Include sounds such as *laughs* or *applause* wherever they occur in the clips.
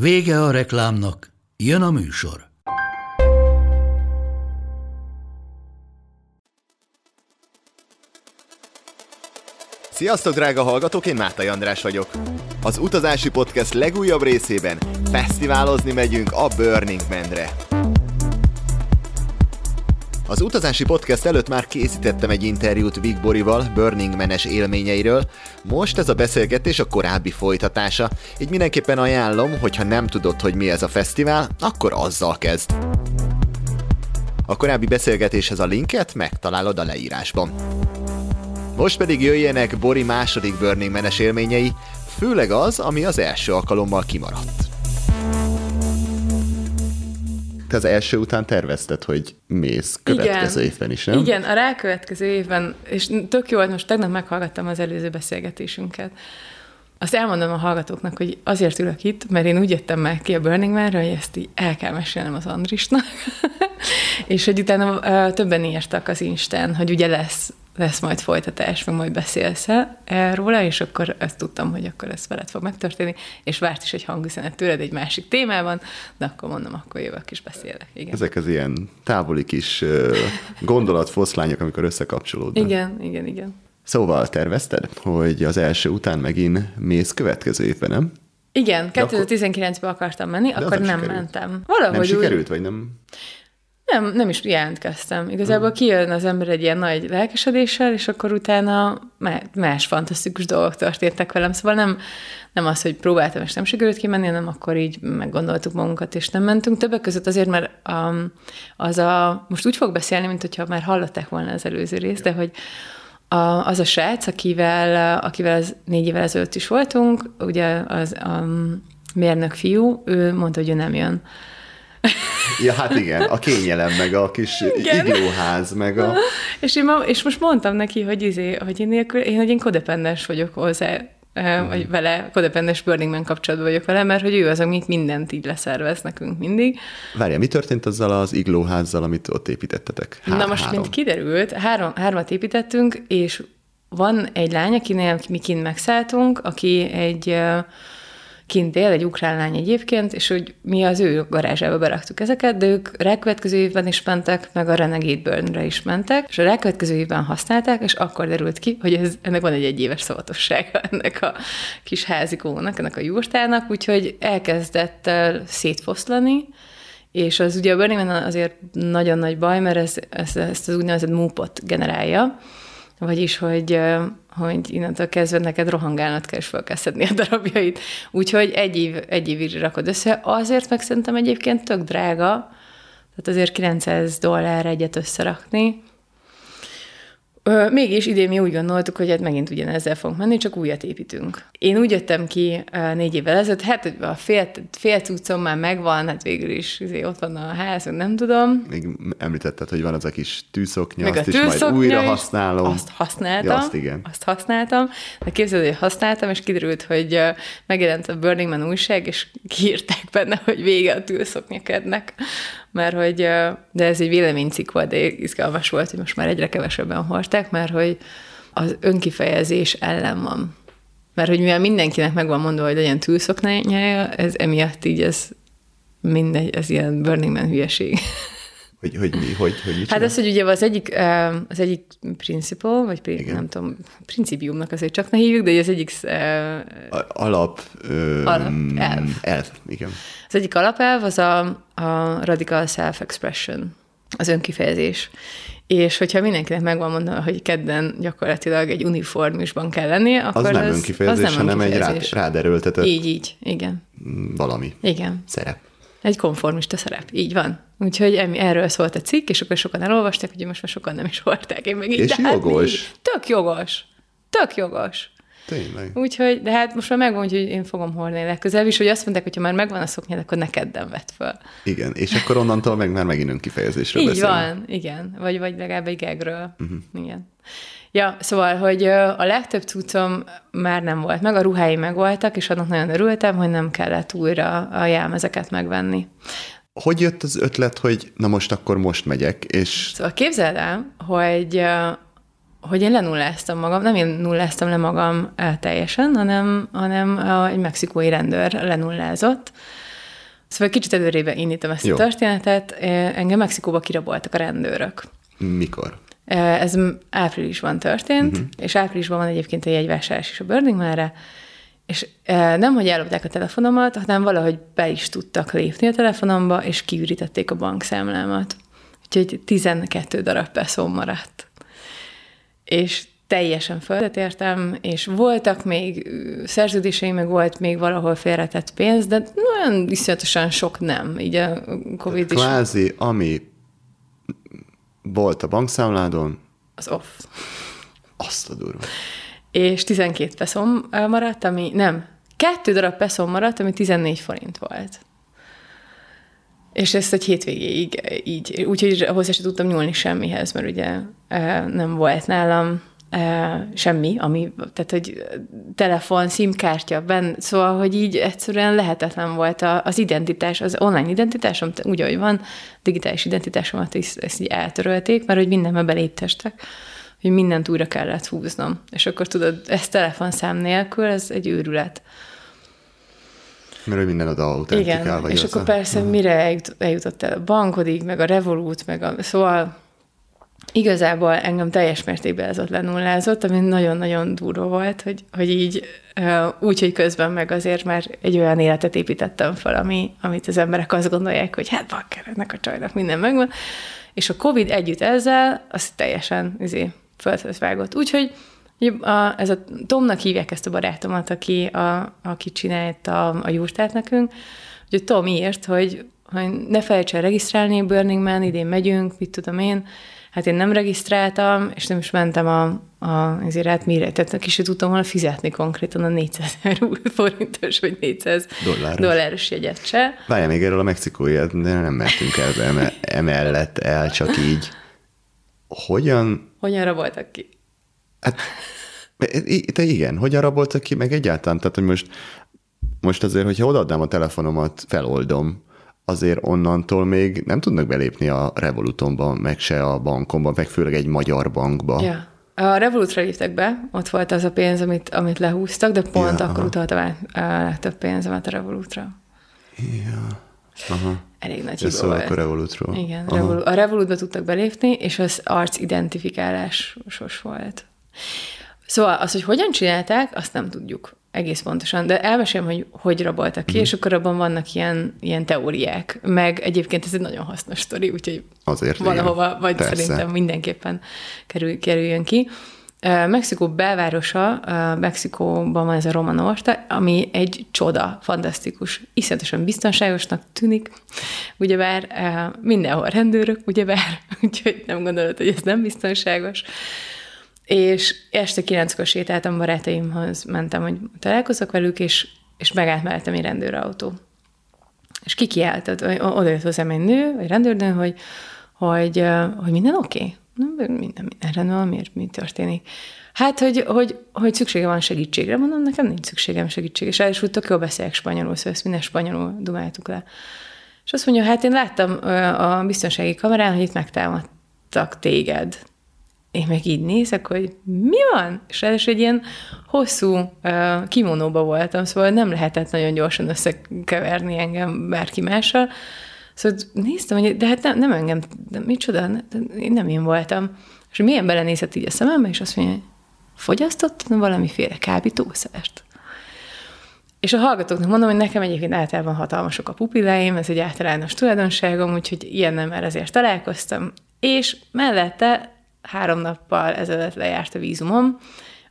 Vége a reklámnak, jön a műsor. Sziasztok, drága hallgatók, én Mátai András vagyok. Az Utazási Podcast legújabb részében fesztiválozni megyünk a Burning Man-re. Az utazási podcast előtt már készítettem egy interjút Vic Borival Burning Man-es élményeiről, most ez a beszélgetés a korábbi folytatása, így mindenképpen ajánlom, hogyha nem tudod, hogy mi ez a fesztivál, akkor azzal kezd. A korábbi beszélgetéshez a linket megtalálod a leírásban. Most pedig jöjjenek Bori második Burning Man-es élményei, főleg az, ami az első alkalommal kimaradt. Te az első után tervezted, hogy mész következő Igen. évben is, nem? Igen, a rákövetkező évben, és tök jó, hogy most tegnap meghallgattam az előző beszélgetésünket. Azt elmondom a hallgatóknak, hogy azért ülök itt, mert én úgy jöttem meg ki a Burning man hogy ezt így el kell mesélnem az Andrisnak. *laughs* és hogy utána többen írtak az Instán, hogy ugye lesz lesz majd folytatás, meg majd beszélsz róla, és akkor ezt tudtam, hogy akkor ez veled fog megtörténni, és várt is egy hangüzenet tőled egy másik témában, de akkor mondom, akkor jövök és beszélek. Igen. Ezek az ilyen távoli kis gondolatfoszlányok, amikor összekapcsolódnak. Igen, igen, igen. Szóval tervezted, hogy az első után megint mész következő évben, nem? Igen, 2019-ben akartam menni, De akkor nem, nem mentem. Valahogy nem sikerült, úgy... vagy nem? Nem, nem is jelentkeztem. Igazából kijön az ember egy ilyen nagy lelkesedéssel, és akkor utána más fantasztikus dolgok történtek velem. Szóval nem, nem az, hogy próbáltam, és nem sikerült kimenni, hanem akkor így meggondoltuk magunkat, és nem mentünk. Többek között azért, mert um, az a, most úgy fog beszélni, mint hogyha már hallották volna az előző részt, de hogy a, az a srác, akivel, akivel az négy évvel ezelőtt is voltunk, ugye az a mérnök fiú, ő mondta, hogy ő nem jön. Ja, hát igen, a kényelem, meg a kis igen. iglóház, meg a... És, én ma, és most mondtam neki, hogy, izé, hogy én, nélkül, én, hogy én kodependes vagyok hozzá, mm. vagy vele, kodependes Burning Man kapcsolatban vagyok vele, mert hogy ő az, amit mindent így leszervez nekünk mindig. Várja, mi történt azzal az iglóházzal, amit ott építettetek? Há- Na most, három. mint kiderült, három, hármat építettünk, és van egy lány, akinél mi kint megszálltunk, aki egy kint él, egy ukrán lány egyébként, és hogy mi az ő garázsába beraktuk ezeket, de ők rákövetkező évben is mentek, meg a Renegade Burn-re is mentek, és a rákövetkező évben használták, és akkor derült ki, hogy ez, ennek van egy egyéves szavatossága *laughs* ennek a kis házikónak, ennek a jurtának, úgyhogy elkezdett szétfoszlani, és az ugye a Burning Man azért nagyon nagy baj, mert ez, ez, ezt az úgynevezett múpot generálja, vagyis, hogy, hogy innentől kezdve neked rohangálnod kell, és fel kell szedni a darabjait. Úgyhogy egy, év, egy évig rakod össze. Azért meg szerintem egyébként tök drága, tehát azért 900 dollár egyet összerakni, Mégis idén mi úgy gondoltuk, hogy hát megint ugyanezzel fogunk menni, csak újat építünk. Én úgy jöttem ki négy évvel ezelőtt, hát a fél, fél cuccom már megvan, hát végül is izé, ott van a ház, nem tudom. Még említetted, hogy van az a kis tűszoknya, Meg azt a is majd újra is, használom. Azt használtam. Ja, azt igen. Azt használtam, de képzeld, hogy használtam, és kiderült, hogy megjelent a Burning Man újság, és kiírták benne, hogy vége a tűszoknyakednek mert hogy, de ez egy véleménycikk volt, de izgalmas volt, hogy most már egyre kevesebben hordták, mert hogy az önkifejezés ellen van. Mert hogy mivel mindenkinek meg van mondva, hogy legyen túlszoknyája, ez emiatt így ez mindegy, ez ilyen Burning Man hülyeség. Hogy, hogy mi, hogy, hogy Hát ez, hogy ugye az egyik, az egyik principle, vagy pri, nem tudom, principiumnak azért csak ne hívjuk, de az egyik... Alap... Um, alap elv. elv. igen. Az egyik alapelv az a, a radical self-expression, az önkifejezés. És hogyha mindenkinek megvan mondva, hogy kedden gyakorlatilag egy uniformisban kell lennie, akkor az nem az, önkifejezés, az nem hanem önkifejezés. egy rád, rád erőltetett... Így, így, igen. Valami. Igen. Szerep. Egy konformista szerep, így van. Úgyhogy erről szólt a cikk, és akkor sokan elolvasták, hogy most már sokan nem is volták. Én meg így, és jogos. Tök jogos. Tök jogos. Tényleg. Úgyhogy, de hát most már megvan, hogy én fogom hordani legközelebb is, hogy azt mondták, hogy ha már megvan a szoknyád, akkor nekedden vett fel. Igen, és akkor onnantól meg már megint önkifejezésről Így beszélünk. van, igen. Vagy, vagy legalább egy gagről. Uh-huh. Igen. Ja, szóval, hogy a legtöbb cuccom már nem volt meg, a ruháim meg voltak, és annak nagyon örültem, hogy nem kellett újra a jelmezeket megvenni. Hogy jött az ötlet, hogy na most akkor most megyek, és Szóval képzeld el, hogy, hogy én lenulláztam magam, nem én nulláztam le magam ö, teljesen, hanem, hanem ö, egy mexikói rendőr lenullázott. Szóval kicsit előrébe indítom ezt Jó. a történetet. Ö, Engem Mexikóba kiraboltak a rendőrök. mikor? Ez áprilisban történt, uh-huh. és áprilisban van egyébként egy jegyvásárlás is a Burning Man-re, és nem, hogy ellopták a telefonomat, hanem valahogy be is tudtak lépni a telefonomba, és kiürítették a bankszámlámat. Úgyhogy 12 darab peszom maradt. És teljesen földet értem, és voltak még szerződéseim, meg volt még valahol félretett pénz, de olyan iszonyatosan sok nem. Így a Covid is Kvázi, ami volt a bankszámládon, az off. azt a durva. és 12 peszom maradt, ami nem, kettő darab peszom maradt, ami 14 forint volt. És ezt egy hétvégéig így, úgyhogy hozzá sem tudtam nyúlni semmihez, mert ugye eh, nem volt nálam eh, semmi, ami, tehát hogy telefon, simkártya, benn, szóval, hogy így egyszerűen lehetetlen volt az identitás, az online identitásom, úgy, ahogy van, digitális identitásomat is, ezt így eltörölték, mert hogy mindenbe beléptestek, hogy mindent újra kellett húznom. És akkor tudod, ez telefonszám nélkül, ez egy őrület. Mert hogy minden oda autentikál, Igen, és az akkor a- persze mire eljut, eljutott el a bankodig, meg a Revolut, meg a... Szóval igazából engem teljes mértékben ez ott lenullázott, ami nagyon-nagyon durva volt, hogy, hogy így úgy, hogy közben meg azért már egy olyan életet építettem fel, ami, amit az emberek azt gondolják, hogy hát bakker, ennek a csajnak minden megvan. És a Covid együtt ezzel, az teljesen izé, földhöz vágott. Úgyhogy a, ez a Tomnak hívják ezt a barátomat, aki, a, aki csinálta a, a jurtát nekünk, hogy Tom írt, hogy, hogy ne felejts el regisztrálni Burning Man, idén megyünk, mit tudom én. Hát én nem regisztráltam, és nem is mentem a, a ezért hát mire, tehát ki sem tudtam volna fizetni konkrétan a 400 euró forintos, vagy 400 Dolláros. dolláros jegyet se. Várjál még erről a mexikói, de nem mertünk el emellett el, csak így. Hogyan, Hogyan raboltak ki? Hát, te igen, hogyan raboltak ki, meg egyáltalán, tehát, hogy most, most azért, hogyha odaadnám a telefonomat, feloldom, azért onnantól még nem tudnak belépni a Revolutomba, meg se a bankomba, meg főleg egy magyar bankba. Ja. A Revolutra hívtak be, ott volt az a pénz, amit, amit lehúztak, de pont Ja, akkor aha. utaltam át a legtöbb pénzemet a Revolutra. Aha. Elég nagy Ja, hiba szóval volt. akkor Revolutról. Igen, Aha. A Revolutba tudtak belépni, és az arc identifikálásos volt. Szóval az, hogy hogyan csinálták, azt nem tudjuk egész pontosan, de elmesélem, hogy hogy raboltak ki, Mhm. és akkor abban vannak ilyen, ilyen teóriák, meg egyébként ez egy nagyon hasznos sztori, úgyhogy Azért, igen. valahova, vagy Persze. szerintem mindenképpen kerül, kerüljön ki. Mexikó belvárosa, Mexikóban van ez a Romanorta, ami egy csoda, fantasztikus, iszonyatosan biztonságosnak tűnik, ugyebár mindenhol rendőrök, ugyebár, *laughs* úgyhogy nem gondolod, hogy ez nem biztonságos. És este kilenckor sétáltam barátaimhoz, mentem, hogy találkozok velük, és, és megállt mellettem egy rendőrautó. És kikiáltott, oda jött hozzám egy nő, vagy rendőrnő, hogy, hogy, hogy minden oké? Okay? Minden, minden rendben van, miért, mi történik? Hát, hogy, hogy, hogy szüksége van segítségre. Mondom, nekem nincs szükségem segítségre. És ráadásul tök jól beszélek spanyolul, szóval ezt minden spanyolul dumáltuk le. És azt mondja, hát én láttam a biztonsági kamerán, hogy itt megtámadtak téged. Én meg így nézek, hogy mi van? És ráadásul egy ilyen hosszú uh, kimonóba voltam, szóval nem lehetett nagyon gyorsan összekeverni engem bárki mással. Szóval néztem, hogy de hát nem, nem engem, de micsoda, de én nem én voltam. És milyen belenézett így a szemembe, és azt mondja, fogyasztottam valamiféle kábítószert. És a hallgatóknak mondom, hogy nekem egyébként általában hatalmasok a pupilláim, ez egy általános tulajdonságom, úgyhogy ilyennel már azért találkoztam. És mellette három nappal ezelőtt lejárt a vízumom,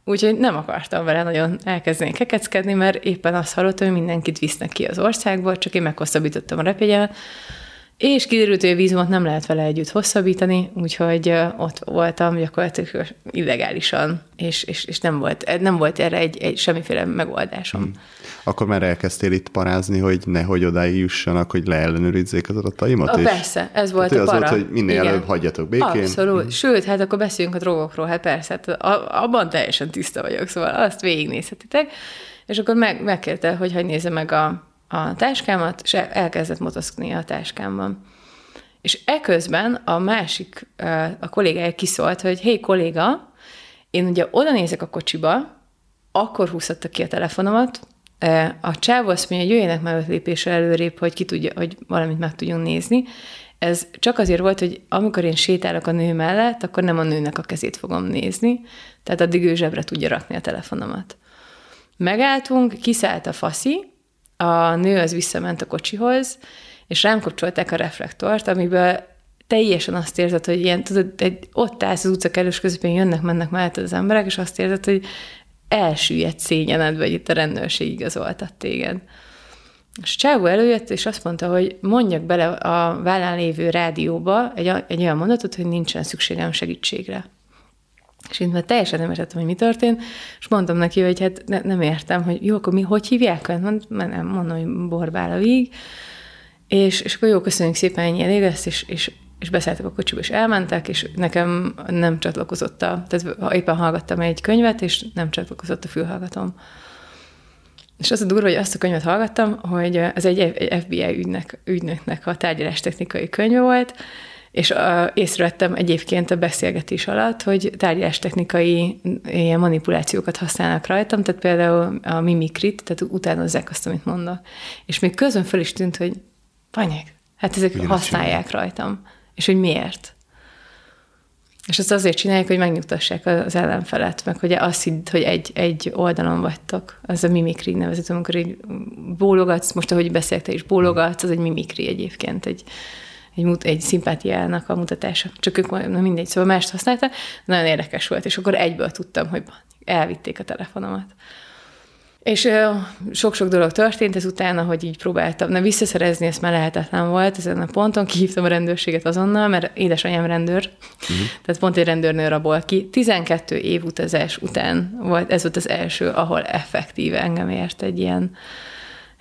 úgyhogy nem akartam vele nagyon elkezdeni kekeckedni, mert éppen azt hallottam, hogy mindenkit visznek ki az országból, csak én meghosszabbítottam a repjegyemet, És kiderült, hogy a vízumot nem lehet vele együtt hosszabbítani, úgyhogy ott voltam gyakorlatilag illegálisan, és, és, és nem, volt, nem volt erre egy, egy semmiféle megoldásom. Hmm. Akkor már elkezdtél itt parázni, hogy nehogy odáig jussanak, hogy leellenőrizzék az adataimat? A, persze, ez volt hát a para. Az volt, hogy minél Igen. előbb hagyjatok békén. Abszolút. Hmm. Sőt, hát akkor beszéljünk a drogokról, hát persze, hát abban teljesen tiszta vagyok, szóval azt végignézhetitek. És akkor meg, megkérte, hogy hogy nézze meg a, a táskámat, és elkezdett motoszkni a táskámban. És eközben a másik, a kollégája kiszólt, hogy hé, kolléga, én ugye oda nézek a kocsiba, akkor húzhatta ki a telefonomat, a csávó azt mondja, hogy jöjjenek már öt lépésre előrébb, hogy ki tudja, hogy valamit meg tudjunk nézni. Ez csak azért volt, hogy amikor én sétálok a nő mellett, akkor nem a nőnek a kezét fogom nézni, tehát addig ő zsebre tudja rakni a telefonomat. Megálltunk, kiszállt a faszi, a nő az visszament a kocsihoz, és rám kapcsolták a reflektort, amiből teljesen azt érzed, hogy ilyen, tudod, egy, ott állsz az utca kellős közepén, jönnek, mennek mellett az emberek, és azt érzed, hogy elsüllyedt szégyened, vagy itt a rendőrség igazoltat téged. És Csávó előjött, és azt mondta, hogy mondjak bele a vállán lévő rádióba egy, egy olyan mondatot, hogy nincsen szükségem segítségre. És én már teljesen nem értettem, hogy mi történt, és mondtam neki, hogy hát ne, nem értem, hogy jó, akkor mi, hogy hívják önt? Mond, nem, mondom, hogy Borbála Víg. És, és akkor jó, köszönjük szépen, ennyi elég lesz, és, és, és beszálltak a kocsiba, és elmentek, és nekem nem csatlakozott a, tehát éppen hallgattam egy könyvet, és nem csatlakozott a fülhallgatom. És az a durva, hogy azt a könyvet hallgattam, hogy ez egy FBI ügynek, ügynöknek a tárgyalástechnikai könyve volt, és észrevettem egyébként a beszélgetés alatt, hogy tárgyalástechnikai ilyen manipulációkat használnak rajtam, tehát például a mimikrit, tehát utánozzák azt, amit mondok. És még közön föl is tűnt, hogy panyek, hát ezek Igen, használják rajtam. És hogy miért? És ezt azért csinálják, hogy megnyugtassák az ellenfelet, meg hogy azt hidd, hogy egy, egy oldalon vagytok. Ez a mimikri nevezett, amikor így bólogatsz, most ahogy beszéltél is, bólogatsz, az egy mimikri egyébként, egy, egy, egy szimpátiának a mutatása. Csak ők na mindegy, szóval mást használta. Nagyon érdekes volt, és akkor egyből tudtam, hogy elvitték a telefonomat. És sok-sok dolog történt ezután, ahogy így próbáltam. Na, visszaszerezni ezt már lehetetlen volt ezen a ponton. Kihívtam a rendőrséget azonnal, mert édesanyám rendőr, uh-huh. tehát pont egy rendőrnő rabol ki. 12 év utazás után volt, ez volt az első, ahol effektíve engem ért egy ilyen,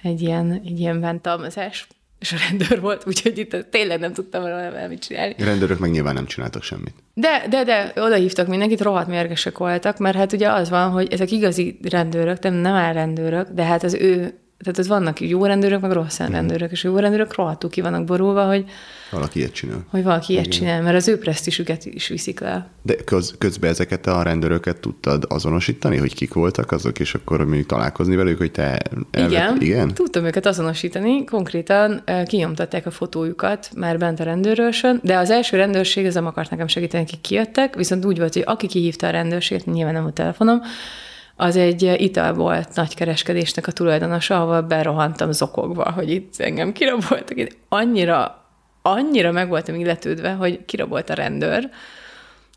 egy ilyen, egy ilyen bántalmazás és a rendőr volt, úgyhogy itt tényleg nem tudtam vele mit csinálni. A rendőrök meg nyilván nem csináltak semmit. De, de, de oda hívtak mindenkit, rohadt mérgesek voltak, mert hát ugye az van, hogy ezek igazi rendőrök, nem, nem áll rendőrök, de hát az ő tehát ez vannak jó rendőrök, meg rossz mm. rendőrök, és a jó rendőrök rohadtul ki vannak borulva, hogy valaki ilyet csinál. Hogy valaki ilyet csinál, mert az ő presztisüket is viszik le. De köz, közben ezeket a rendőröket tudtad azonosítani, hogy kik voltak azok, és akkor még találkozni velük, hogy te elvet... Igen, igen, tudtam őket azonosítani. Konkrétan kinyomtatták a fotójukat már bent a rendőrösön, de az első rendőrség az nem akart nekem segíteni, akik kijöttek, viszont úgy volt, hogy aki kihívta a rendőrséget, nyilván nem a telefonom, az egy italbolt nagykereskedésnek a tulajdonosa, ahol berohantam zokogva, hogy itt engem kiraboltak. Én annyira, annyira meg voltam illetődve, hogy kirabolt a rendőr,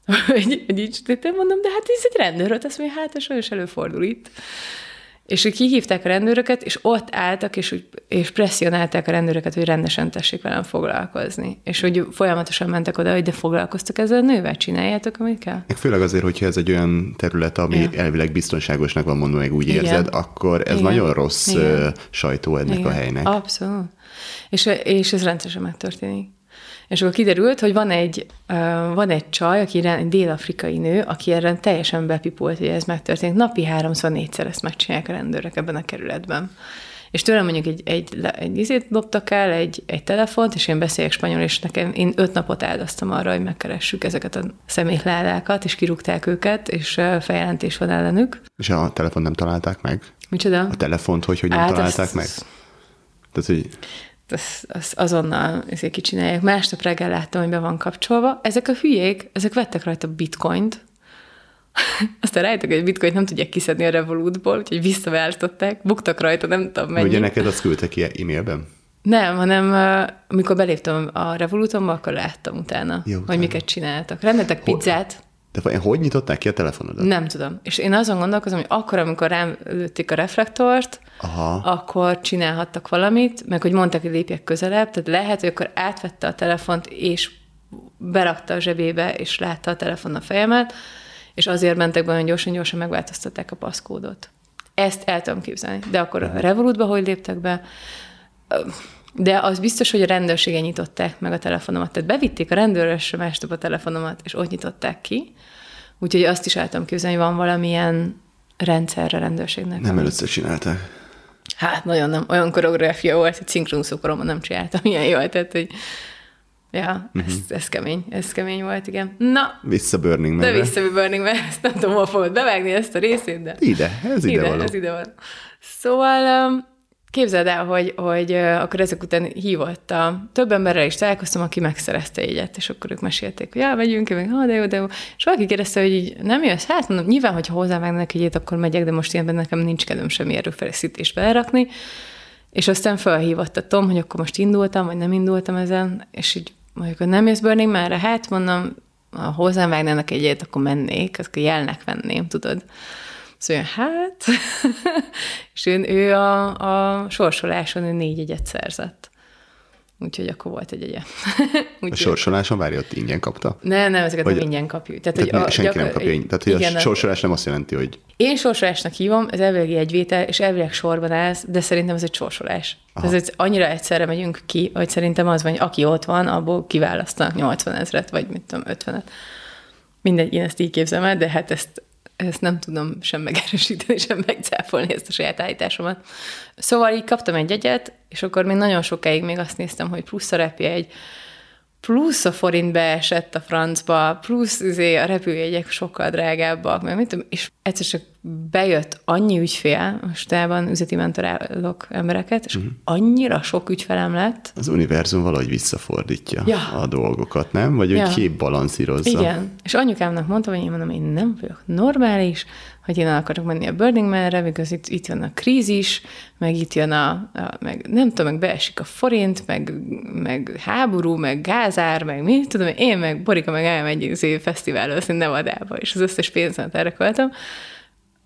*laughs* hogy, hogy így mondom, de hát ez egy rendőr, azt mondja, hát ez sajnos előfordul itt. És ők kihívták a rendőröket, és ott álltak, és, úgy, és presszionálták a rendőröket, hogy rendesen tessék velem foglalkozni. És hogy folyamatosan mentek oda, hogy de foglalkoztak ezzel a nővel, csináljátok, amit kell. Főleg azért, hogyha ez egy olyan terület, ami ja. elvileg biztonságosnak van mondva, meg úgy Igen. érzed, akkor ez Igen. nagyon rossz Igen. sajtó ennek Igen. a helynek. Abszolút. És, és ez rendszeresen megtörténik. És akkor kiderült, hogy van egy, van egy csaj, aki egy dél-afrikai nő, aki erre teljesen bepipolt, hogy ez megtörténik. Napi háromszor, négyszer ezt megcsinálják a rendőrök ebben a kerületben. És tőlem mondjuk egy, egy, egy izét dobtak el, egy, egy telefont, és én beszéljek spanyol, és nekem én öt napot áldoztam arra, hogy megkeressük ezeket a szemétládákat, és kirúgták őket, és feljelentés van ellenük. És a telefon nem találták meg? Micsoda? A telefont, hogy, hogy nem hát találták ezt, meg? Tehát, hogy azt, azt azonnal ezért kicsinálják. Másnap reggel láttam, hogy be van kapcsolva. Ezek a hülyék, ezek vettek rajta bitcoint, *laughs* aztán rájöttek, hogy a bitcoint nem tudják kiszedni a Revolutból, úgyhogy visszaváltották, buktak rajta, nem tudom mennyi. Ugye neked azt küldtek ki e-mailben? Nem, hanem amikor beléptem a Revolutomba, akkor láttam utána, Jó, hogy miket csináltak. Rendeltek pizzát. De hogy nyitották ki a telefonodat? Nem tudom. És én azon gondolkozom, hogy akkor, amikor rám lőtték a reflektort, Aha. akkor csinálhattak valamit, meg hogy mondtak, hogy lépjek közelebb, tehát lehet, hogy akkor átvette a telefont, és berakta a zsebébe, és látta a telefon a fejemet, és azért mentek be, hogy gyorsan-gyorsan megváltoztatták a paszkódot. Ezt el tudom képzelni. De akkor a Revolutba hogy léptek be? De az biztos, hogy a rendőrségen nyitották meg a telefonomat. Tehát bevitték a rendőrösre másnap a telefonomat, és ott nyitották ki. Úgyhogy azt is tudom képzelni, hogy van valamilyen rendszerre rendőrségnek. Nem először csinálták. Hát nagyon nem. Olyan koreográfia volt, hogy szinkronszókoromban nem csináltam ilyen jól, tehát hogy Ja, uh-huh. ez, ez kemény, ez kemény volt, igen. Na. Vissza Burning Man. De vissza Burning Man, ezt nem tudom, hol fogod bevágni ezt a részét, de... Ide, ez ide, ide való. Ez ide van. Szóval um, képzeld el, hogy, hogy akkor ezek után hívott a több emberrel is találkoztam, aki megszerezte egyet, és akkor ők mesélték, hogy elmegyünk, meg ha, de jó, de jó. És valaki kérdezte, hogy így nem jössz? Hát mondom, nyilván, hogyha hozzávágnak egyet, akkor megyek, de most ilyenben nekem nincs kedvem semmi erőfeszítést belerakni. És aztán felhívott a Tom, hogy akkor most indultam, vagy nem indultam ezen, és így mondjuk, hogy nem jössz Burning már, hát mondom, ha hozzám vágnának egyet, akkor mennék, akkor jelnek venném, tudod. Szóval hát, *laughs* és ő, ő a, a sorsoláson ő négy egyet szerzett. Úgyhogy akkor volt egy egye. *laughs* a sorsoláson várja, ott ingyen kapta? Nem, nem, ezeket Vagy, nem ingyen kapjuk. Tehát, tehát hogy a, senki gyakor... nem kapja ingyen. Tehát hogy igen, a sorsolás nem azt jelenti, hogy... Én sorsolásnak hívom, ez elvileg egy vétel, és elvileg sorban állsz, de szerintem ez egy sorsolás. Aha. Ez egy, annyira egyszerre megyünk ki, hogy szerintem az van, hogy aki ott van, abból kiválasztanak 80 ezret, vagy mit tudom, 50-et. Mindegy, én ezt így képzelem el, de hát ezt ezt nem tudom sem megerősíteni, *laughs* sem megcáfolni ezt a saját állításomat. Szóval így kaptam egy jegyet, és akkor még nagyon sokáig még azt néztem, hogy plusz a egy plusz a forint beesett a francba, plusz izé, a repülőjegyek sokkal drágábbak, meg mit tudom, és egyszer csak bejött annyi ügyfél, mostában üzleti mentorálok embereket, és uh-huh. annyira sok ügyfelem lett. Az univerzum valahogy visszafordítja ja. a dolgokat, nem? Vagy ja. hogy képbalanszírozza. Igen, és anyukámnak mondtam, hogy én mondom, én nem vagyok normális, hogy én el akarok menni a Burning Man-re, mikor itt, itt jön a krízis, meg itt jön a, a meg nem tudom, meg beesik a forint, meg, meg háború, meg gázár, meg mi, tudom, én meg Borika meg elmegy az év fesztiválra, azt Nevadába, és az összes pénzemet erre költöm,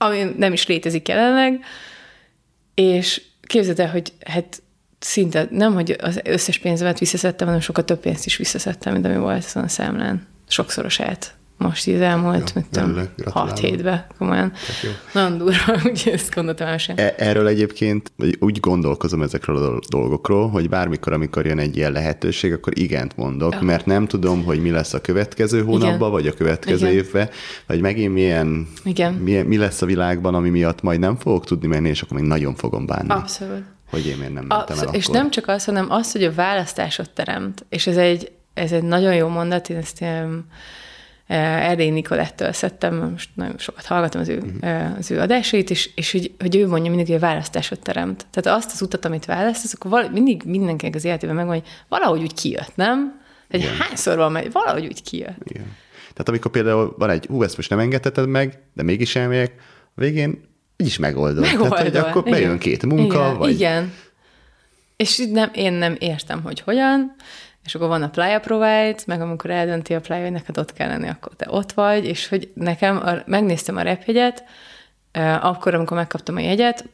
ami nem is létezik jelenleg, és képzeld el, hogy hát szinte nem, hogy az összes pénzemet visszaszedtem, hanem sokkal több pénzt is visszaszedtem, mint ami volt azon a számlán. Sokszorosát most így elmúlt, mit tudom, hat hétbe, komolyan. Nagyon durva, *laughs* úgyhogy ezt gondoltam el sem. E- erről egyébként úgy gondolkozom ezekről a dolgokról, hogy bármikor, amikor jön egy ilyen lehetőség, akkor igent mondok, ja. mert nem tudom, hogy mi lesz a következő hónapban, Igen. vagy a következő Igen. évben, vagy megint milyen, Igen. Milyen, mi lesz a világban, ami miatt majd nem fogok tudni menni, és akkor még nagyon fogom bánni. Abszolút. Hogy én miért nem mentem Abszolút. el És akkor. nem csak az, hanem az, hogy a választásot teremt, és ez egy, ez egy nagyon jó mondat, én ezt ilyen, Erdély Nikolettől szedtem, most nagyon sokat hallgatom az ő, uh-huh. az ő adásait, és, és hogy, hogy ő mondja mindig, hogy a választásot teremt. Tehát azt az utat, amit választasz, akkor val- mindig mindenkinek az életében megvan, hogy valahogy úgy kijött, nem? Igen. hányszor van meg, valahogy úgy kijött. Igen. Tehát amikor például van egy, hú, ezt most nem engedheted meg, de mégis elmegyek, a végén így is megoldod. megoldod. Tehát, hogy akkor bejön Igen. két munka, Igen. vagy... Igen. És nem, én nem értem, hogy hogyan, és akkor van a Playa Provide, meg amikor eldönti a Playa, hogy neked ott kell lenni, akkor te ott vagy, és hogy nekem, a, megnéztem a repjegyet, akkor, amikor megkaptam a jegyet,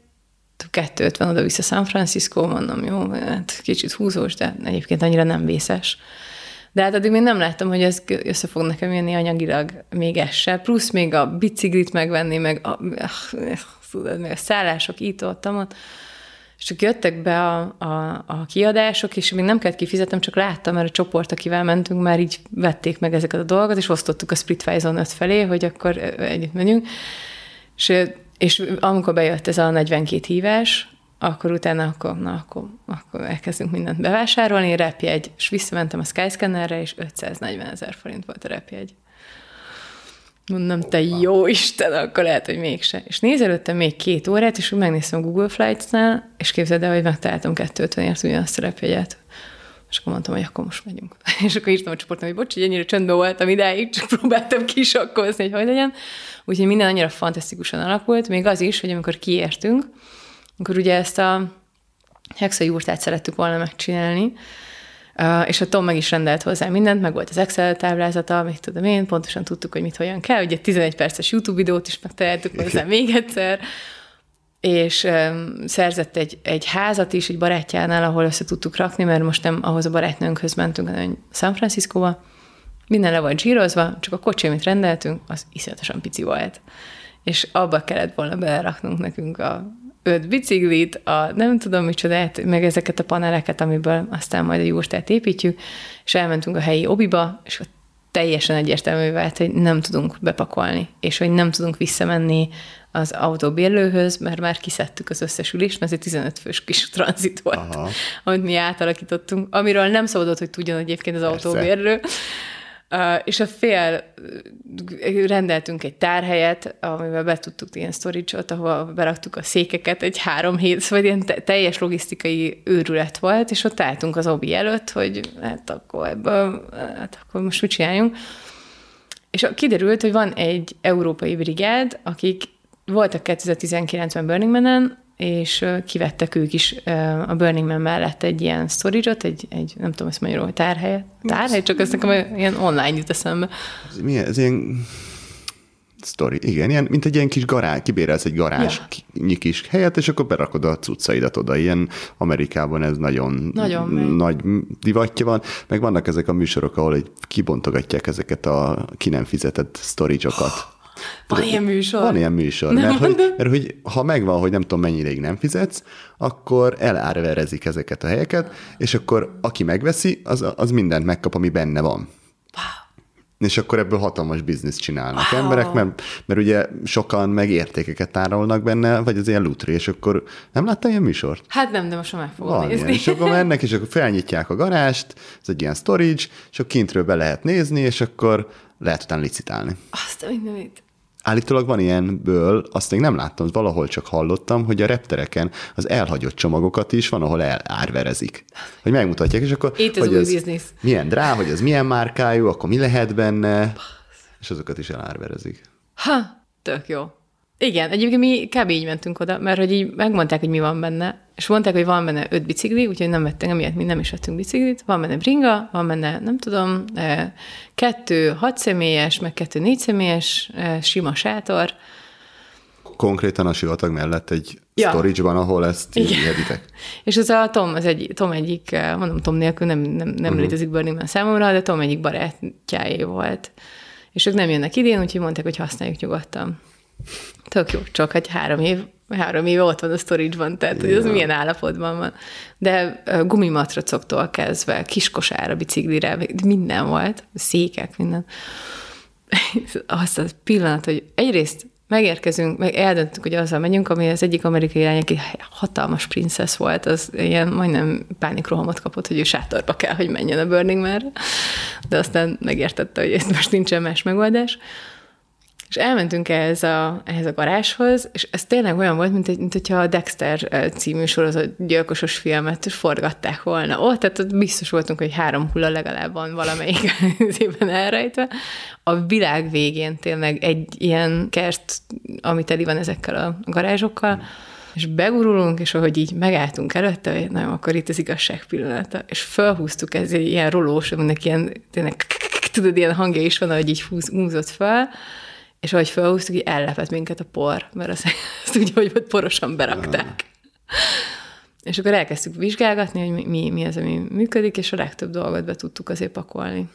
250 oda-vissza San Francisco, mondom, jó, hát kicsit húzós, de egyébként annyira nem vészes. De hát addig még nem láttam, hogy ez össze fog nekem jönni anyagilag még ez. Plusz még a biciklit megvenni, meg a, tudod, meg a szállások itt, ott, ott és csak jöttek be a, a, a kiadások, és még nem kellett kifizetnem, csak láttam, mert a csoport, akivel mentünk, már így vették meg ezeket a dolgokat, és osztottuk a Splitwise-on öt felé, hogy akkor együtt megyünk. És, és amikor bejött ez a 42 hívás, akkor utána akkor, na, akkor, akkor elkezdünk mindent bevásárolni, repjegy, és visszamentem a Skyscannerre, és 540 ezer forint volt a repjegy. Mondom, te jó Isten, akkor lehet, hogy mégse. És nézelődtem még két órát, és úgy megnéztem Google Flights-nál, és képzeld el, hogy megtaláltam 250-ért ugyanazt a repjegyet. És akkor mondtam, hogy akkor most megyünk. *laughs* És akkor írtam a csoportnak, hogy bocs, hogy ennyire csöndben voltam idáig, csak próbáltam kisakkozni, hogy hogy legyen. Úgyhogy minden annyira fantasztikusan alakult, még az is, hogy amikor kiértünk, akkor ugye ezt a hexajúrtát szerettük volna megcsinálni, és a Tom meg is rendelt hozzá mindent, meg volt az Excel táblázata, mit tudom én, pontosan tudtuk, hogy mit hogyan kell. Ugye 11 perces YouTube videót is megtaláltuk hozzá még egyszer, és um, szerzett egy, egy házat is egy barátjánál, ahol össze tudtuk rakni, mert most nem ahhoz a barátnőnkhöz mentünk, hanem San Franciscóba. Minden le volt zsírozva, csak a kocsi, amit rendeltünk, az iszonyatosan pici volt. És abba kellett volna beleraknunk nekünk a öt biciklit, a nem tudom micsodát, meg ezeket a paneleket, amiből aztán majd a jurtát építjük, és elmentünk a helyi obiba, és ott teljesen egyértelmű vált, hogy nem tudunk bepakolni, és hogy nem tudunk visszamenni az autóbérlőhöz, mert már kiszedtük az összes ülést, mert ez egy 15 fős kis *laughs* tranzit volt, Aha. amit mi átalakítottunk, amiről nem szabadott, hogy tudjon egyébként az Persze. autóbérlő. És a fél, rendeltünk egy tárhelyet, amivel be tudtuk ilyen storage-ot, ahol beraktuk a székeket egy három hét, vagy ilyen teljes logisztikai őrület volt, és ott álltunk az obi előtt, hogy hát akkor ebből, hát akkor most mit csináljunk. És kiderült, hogy van egy európai brigád, akik voltak 2019-ben Burning Man-en, és kivettek ők is a Burning Man mellett egy ilyen storage egy, egy nem tudom ezt magyarul, hogy tárhely, tárhely, csak ez nekem ilyen online jut eszembe. Ez, milyen, ez ilyen story, igen, ilyen, mint egy ilyen kis garázs, kibérelsz egy garázs ja. kis helyet, és akkor berakod a cuccaidat oda. Ilyen Amerikában ez nagyon, nagyon nagy divatja van, meg vannak ezek a műsorok, ahol egy kibontogatják ezeket a ki nem fizetett storage-okat. Van ilyen műsor? Van ilyen műsor, nem mert, hogy, mert hogy ha megvan, hogy nem tudom mennyi ideig nem fizetsz, akkor elárverezik ezeket a helyeket, és akkor aki megveszi, az, az mindent megkap, ami benne van. Wow. És akkor ebből hatalmas bizniszt csinálnak wow. emberek, mert, mert ugye sokan meg értékeket tárolnak benne, vagy az ilyen lutri, és akkor nem láttam ilyen műsort? Hát nem, de most már fogom Van nézni. Ilyen, és akkor mennek, és akkor felnyitják a garást, ez egy ilyen storage, és akkor kintről be lehet nézni, és akkor lehet utána licitálni. Azt a mindenit. Állítólag van ilyenből, azt még nem láttam, valahol csak hallottam, hogy a reptereken az elhagyott csomagokat is van, ahol elárverezik. Hogy megmutatják, és akkor... Itt új ez biznisz. Milyen drá, hogy ez milyen márkájú, akkor mi lehet benne, és azokat is elárverezik. Ha, tök jó. Igen, egyébként mi kb. így mentünk oda, mert hogy így megmondták, hogy mi van benne, és mondták, hogy van benne öt bicikli, úgyhogy nem vettünk, emiatt mi nem is vettünk biciklit, van benne bringa, van benne, nem tudom, e, kettő hat személyes, meg kettő négy személyes, e, sima sátor. Konkrétan a sivatag mellett egy ja. storage-ban, ahol ezt heditek. És ez a Tom, az egy, Tom egyik, e, mondom Tom nélkül nem, nem, nem uh-huh. létezik Burning Man számomra, de Tom egyik barátjáé volt. És ők nem jönnek idén, úgyhogy mondták, hogy használjuk nyugodtan. Tök jó, csak hogy három év, három éve ott van a storage-ban, tehát hogy az milyen állapotban van. De gumimatracoktól kezdve, kiskosára, biciklire, minden volt, székek, minden. *laughs* Azt a pillanat, hogy egyrészt megérkezünk, meg eldöntünk, hogy azzal megyünk, ami az egyik amerikai lány, aki hatalmas princesz volt, az ilyen majdnem pánikrohamot kapott, hogy ő sátorba kell, hogy menjen a Burning man de aztán megértette, hogy ez most nincsen más megoldás. És elmentünk ehhez a, ehhez a garázshoz, és ez tényleg olyan volt, mint, mint hogyha a Dexter című sorozat gyilkosos filmet forgatták volna ott, tehát ott biztos voltunk, hogy három hulla legalább van valamelyik *laughs* évben elrejtve. A világ végén tényleg egy ilyen kert, ami teli van ezekkel a garázsokkal, és begurulunk, és ahogy így megálltunk előtte, hogy nem, akkor itt az igazság pillanata, és felhúztuk ez egy ilyen rolós, aminek ilyen, tényleg tudod, ilyen hangja is van, ahogy így húzott fel, és ahogy felhúztuk, így ellepett minket a por, mert azt, *laughs* azt úgy, hogy porosan berakták. És akkor elkezdtük vizsgálgatni, hogy mi, mi az, ami működik, és a legtöbb dolgot be tudtuk azért pakolni.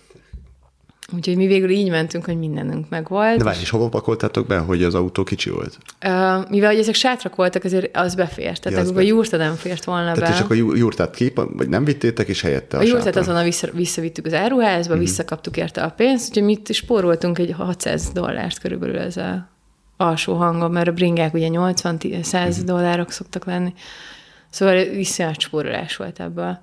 Úgyhogy mi végül így mentünk, hogy mindenünk megvolt. De várj, és hova pakoltátok be, hogy az autó kicsi volt? Uh, mivel hogy ezek sátrak voltak, azért az befért. Tehát ja, a jurta nem fért volna Tehát be. csak a jurtát ki, vagy nem vittétek, és helyette a A jurtát azonnal vissza, visszavittük az áruházba, uh-huh. visszakaptuk érte a pénzt, úgyhogy mi spóroltunk egy 600 dollárt körülbelül ez a alsó hangon, mert a bringák ugye 80-100 uh-huh. Mhm. dollárok szoktak lenni. Szóval iszonyat spórolás volt ebből.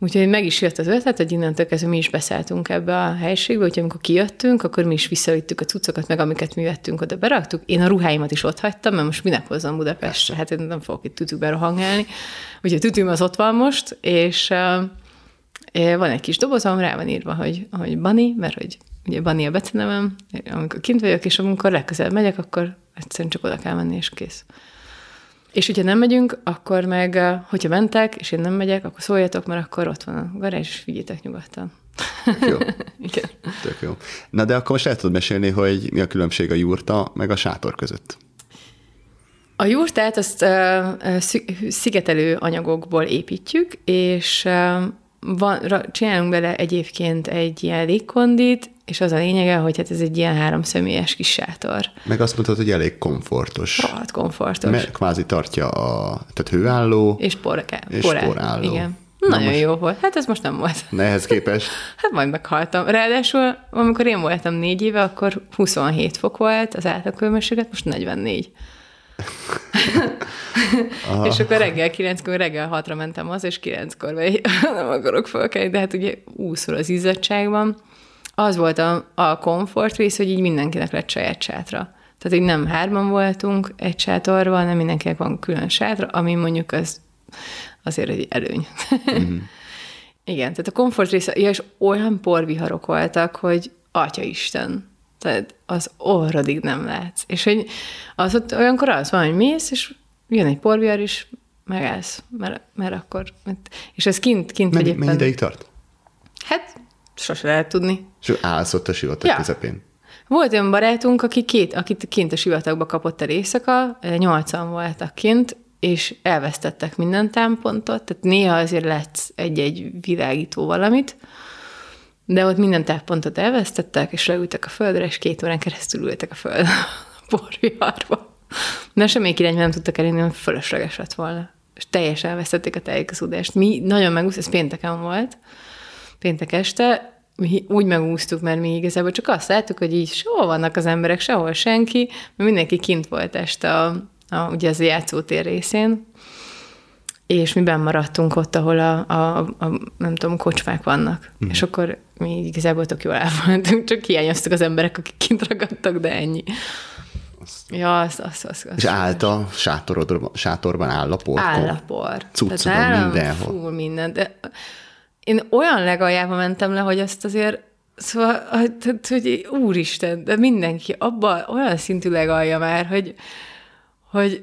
Úgyhogy meg is jött az ötlet, hogy innentől kezdve mi is beszálltunk ebbe a helységbe, úgyhogy amikor kijöttünk, akkor mi is visszavittük a cuccokat, meg amiket mi vettünk, oda beraktuk. Én a ruháimat is ott hagytam, mert most minek hozzam Budapestre, hát én nem fogok itt tütükbe rohangálni. Úgyhogy tütüm az ott van most, és van egy kis dobozom, rá van írva, hogy, hogy Bani, mert hogy ugye Bani a becenevem, amikor kint vagyok, és amikor legközelebb megyek, akkor egyszerűen csak oda kell menni, és kész. És hogyha nem megyünk, akkor meg, hogyha mentek, és én nem megyek, akkor szóljatok, mert akkor ott van a garázs, és vigyétek nyugodtan. Jó. *laughs* Igen. Tök jó. Na de akkor most el tudod mesélni, hogy mi a különbség a jurta meg a sátor között. A jurtát azt uh, szigetelő anyagokból építjük, és uh, van, csinálunk bele egyébként egy ilyen légkondit, és az a lényege, hogy hát ez egy ilyen háromszemélyes kis sátor. Meg azt mondtad, hogy elég komfortos. Hát komfortos. Mert kvázi tartja a, tehát hőálló. És, por, és porá, porálló. Igen. Na Nagyon most... jó volt. Hát ez most nem volt. Nehez képest? *laughs* hát majd meghaltam. Ráadásul, amikor én voltam négy éve, akkor 27 fok volt az átlagkőmességet, most 44. és akkor reggel kilenckor, reggel hatra mentem az, és kilenckor vagy *laughs* nem akarok fölkelni, de hát ugye úszol az izzadságban. Az volt a, a komfort rész, hogy így mindenkinek lett saját sátra. Tehát így nem hárman voltunk egy sátorban, nem mindenkinek van külön sátra, ami mondjuk az azért egy előny. Mm-hmm. *laughs* Igen, tehát a komfort része, ja, és olyan porviharok voltak, hogy Atya Isten, tehát az orrodig nem látsz. És hogy az ott olyankor az van, hogy mész, és jön egy porvihar, és megállsz, mert, mert akkor... Mert, és ez kint, kint mennyi, éppen... Mennyi ideig tart? Hát, sose lehet tudni. És állsz ott a sivatag ja. közepén. Volt olyan barátunk, aki két, akit kint a sivatagba kapott el éjszaka, nyolcan voltak kint, és elvesztettek minden támpontot, tehát néha azért lesz egy-egy világító valamit, de ott minden táppontot elvesztettek, és leültek a földre, és két órán keresztül ültek a föld a porviharba. De semmelyik irányba nem tudtak elérni, mert fölösleges lett volna. És teljesen elvesztették a tájékozódást. Mi nagyon megúsztuk, ez pénteken volt, péntek este, mi úgy megúsztuk, mert mi igazából csak azt láttuk, hogy így sehol vannak az emberek, sehol senki, mert mindenki kint volt este a, a, ugye az játszótér részén, és mi maradtunk ott, ahol a, a, a nem tudom, kocsmák vannak. Mm. És akkor mi igazából tök jól elvoltunk, csak hiányoztak az emberek, akik kint ragadtak, de ennyi. Azt, ja, az, az, az, az És állt a sátorod, sátorban áll a por? Áll a por. Cuccodon mindenhol. Fú, minden. De én olyan legaljába mentem le, hogy azt azért Szóval, tehát, hogy úristen, de mindenki abban olyan szintű legalja már, hogy, hogy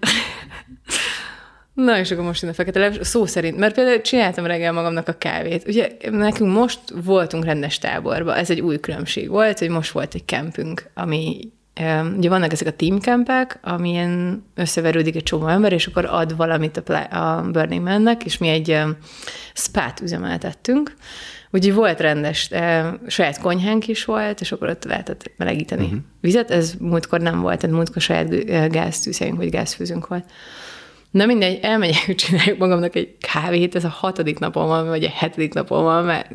Na, és akkor most jön a fekete leves, szó szerint, mert például csináltam reggel magamnak a kávét. Ugye nekünk most voltunk rendes táborba, ez egy új különbség volt, hogy most volt egy kempünk, ami Ugye vannak ezek a teamcampek, amilyen összeverődik egy csomó ember, és akkor ad valamit a, Burning Man-nek, és mi egy spát üzemeltettünk. Úgyhogy volt rendes, saját konyhánk is volt, és akkor ott lehetett melegíteni uh-huh. vizet. Ez múltkor nem volt, tehát múltkor saját gáztűzhelyünk, vagy gázfőzünk volt. Na mindegy, elmegyek, *laughs* csináljuk magamnak egy kávét, ez a hatodik napon van, vagy a hetedik napon van, mert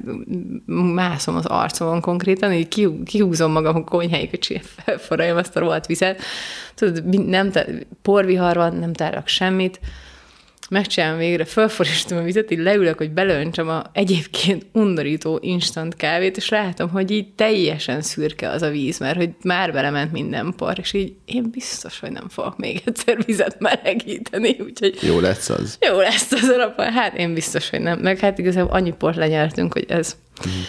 mászom az arcomon konkrétan, így kihúzom magam a konyháig, hogy felforraljam azt a rohadt vizet. Tudod, nem, porvihar van, nem tárlak semmit, megcsinálom végre, fölforistom a vizet, így leülök, hogy belöntsem a egyébként undorító instant kávét, és látom, hogy így teljesen szürke az a víz, mert hogy már belement minden por, és így én biztos, hogy nem fogok még egyszer vizet melegíteni, úgyhogy... Jó lesz az. Jó lesz az a Hát én biztos, hogy nem. Meg hát igazából annyi port lenyertünk, hogy ez... Mm.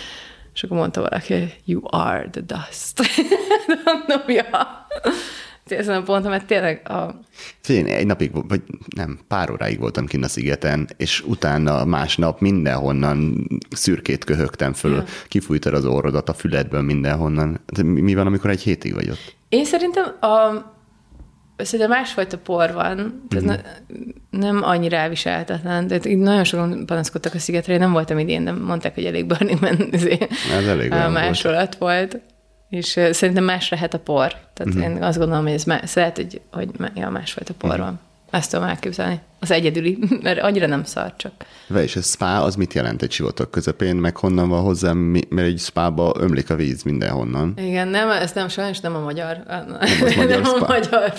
És akkor mondta valaki, you are the dust. *laughs* Mondom, ja ezen a ponton, mert tényleg a... Én egy napig, vagy nem, pár óráig voltam kint a szigeten, és utána másnap mindenhonnan szürkét köhögtem föl, ja. kifújtad az orrodat a füledből mindenhonnan. Mi van, amikor egy hétig vagy ott? Én szerintem a, Szerintem másfajta por van, tehát mm-hmm. ne, nem annyira elviselhetetlen. Tehát így nagyon sokan panaszkodtak a szigetre, én nem voltam idén, de mondták, hogy elég Burning Man *laughs* Ez elég másolat volt. volt. És szerintem más lehet a por. Tehát uh-huh. én azt gondolom, hogy ez más, lehet, hogy, hogy ja, másfajta por uh-huh. van. Ezt tudom elképzelni. Az egyedüli, *laughs* mert annyira nem szar csak. Ve, és a spa az mit jelent egy sivatag közepén, meg honnan van hozzá, mert egy spába ömlik a víz mindenhonnan. Igen, nem, ez nem sajnos nem a magyar, *laughs* nem, magyar, nem a magyar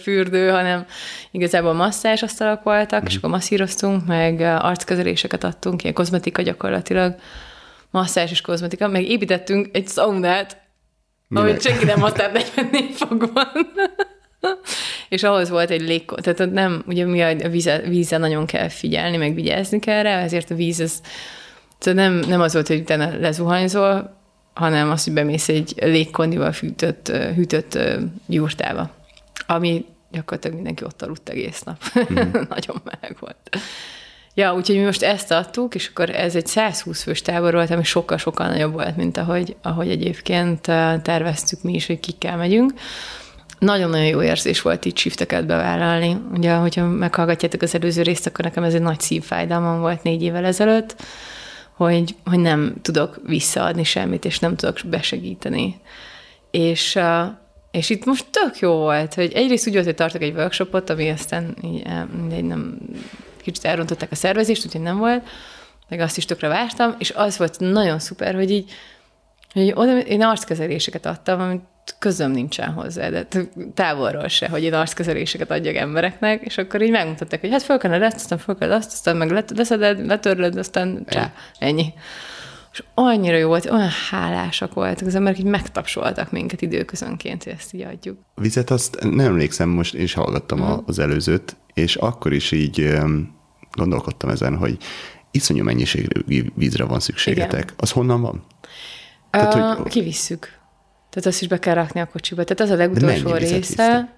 fürdő, hanem igazából masszás asztalak voltak, uh-huh. és akkor masszíroztunk, meg arckezeléseket adtunk, ilyen kozmetika gyakorlatilag, masszás és kozmetika, meg építettünk egy szaunát, Minek? amit senki nem használt 44 fokban. és ahhoz volt egy légkor, tehát nem, ugye mi a víze, vízzel nagyon kell figyelni, meg vigyázni kell rá, ezért a víz az, tehát nem, nem az volt, hogy utána lezuhanyzol, hanem az, hogy bemész egy légkondival hűtött, hűtött jurtába. Ami gyakorlatilag mindenki ott aludt egész nap. Mm. *laughs* Nagyon meleg volt. Ja, úgyhogy mi most ezt adtuk, és akkor ez egy 120 fős tábor volt, ami sokkal-sokkal nagyobb volt, mint ahogy, ahogy egyébként terveztük mi is, hogy kikkel megyünk. Nagyon-nagyon jó érzés volt így shifteket bevállalni. Ugye, hogyha meghallgatjátok az előző részt, akkor nekem ez egy nagy szívfájdalmam volt négy évvel ezelőtt, hogy, hogy nem tudok visszaadni semmit, és nem tudok besegíteni. És, és itt most tök jó volt, hogy egyrészt úgy volt, hogy tartok egy workshopot, ami aztán így, nem kicsit elrontották a szervezést, úgyhogy nem volt, meg azt is tökre vártam, és az volt nagyon szuper, hogy így, hogy oda, én arckezeléseket adtam, amit közöm nincsen hozzá, de távolról se, hogy én arckezeléseket adjak embereknek, és akkor így megmutatták, hogy hát föl kellene ezt, aztán föl kell azt, aztán meg leszeded, letörlöd, aztán csá, ennyi. És annyira jó volt, olyan hálásak voltak az emberek, hogy megtapsoltak minket időközönként, hogy ezt így adjuk. Vizet azt nem emlékszem, most én is hallgattam uh-huh. az előzőt, és akkor is így gondolkodtam ezen, hogy iszonyú mennyiségű vízre van szükségetek. Igen. Az honnan van? Tehát, uh, hogy... Kivisszük. Tehát azt is be kell rakni a kocsiba. Tehát az a legutolsó része. Visztek?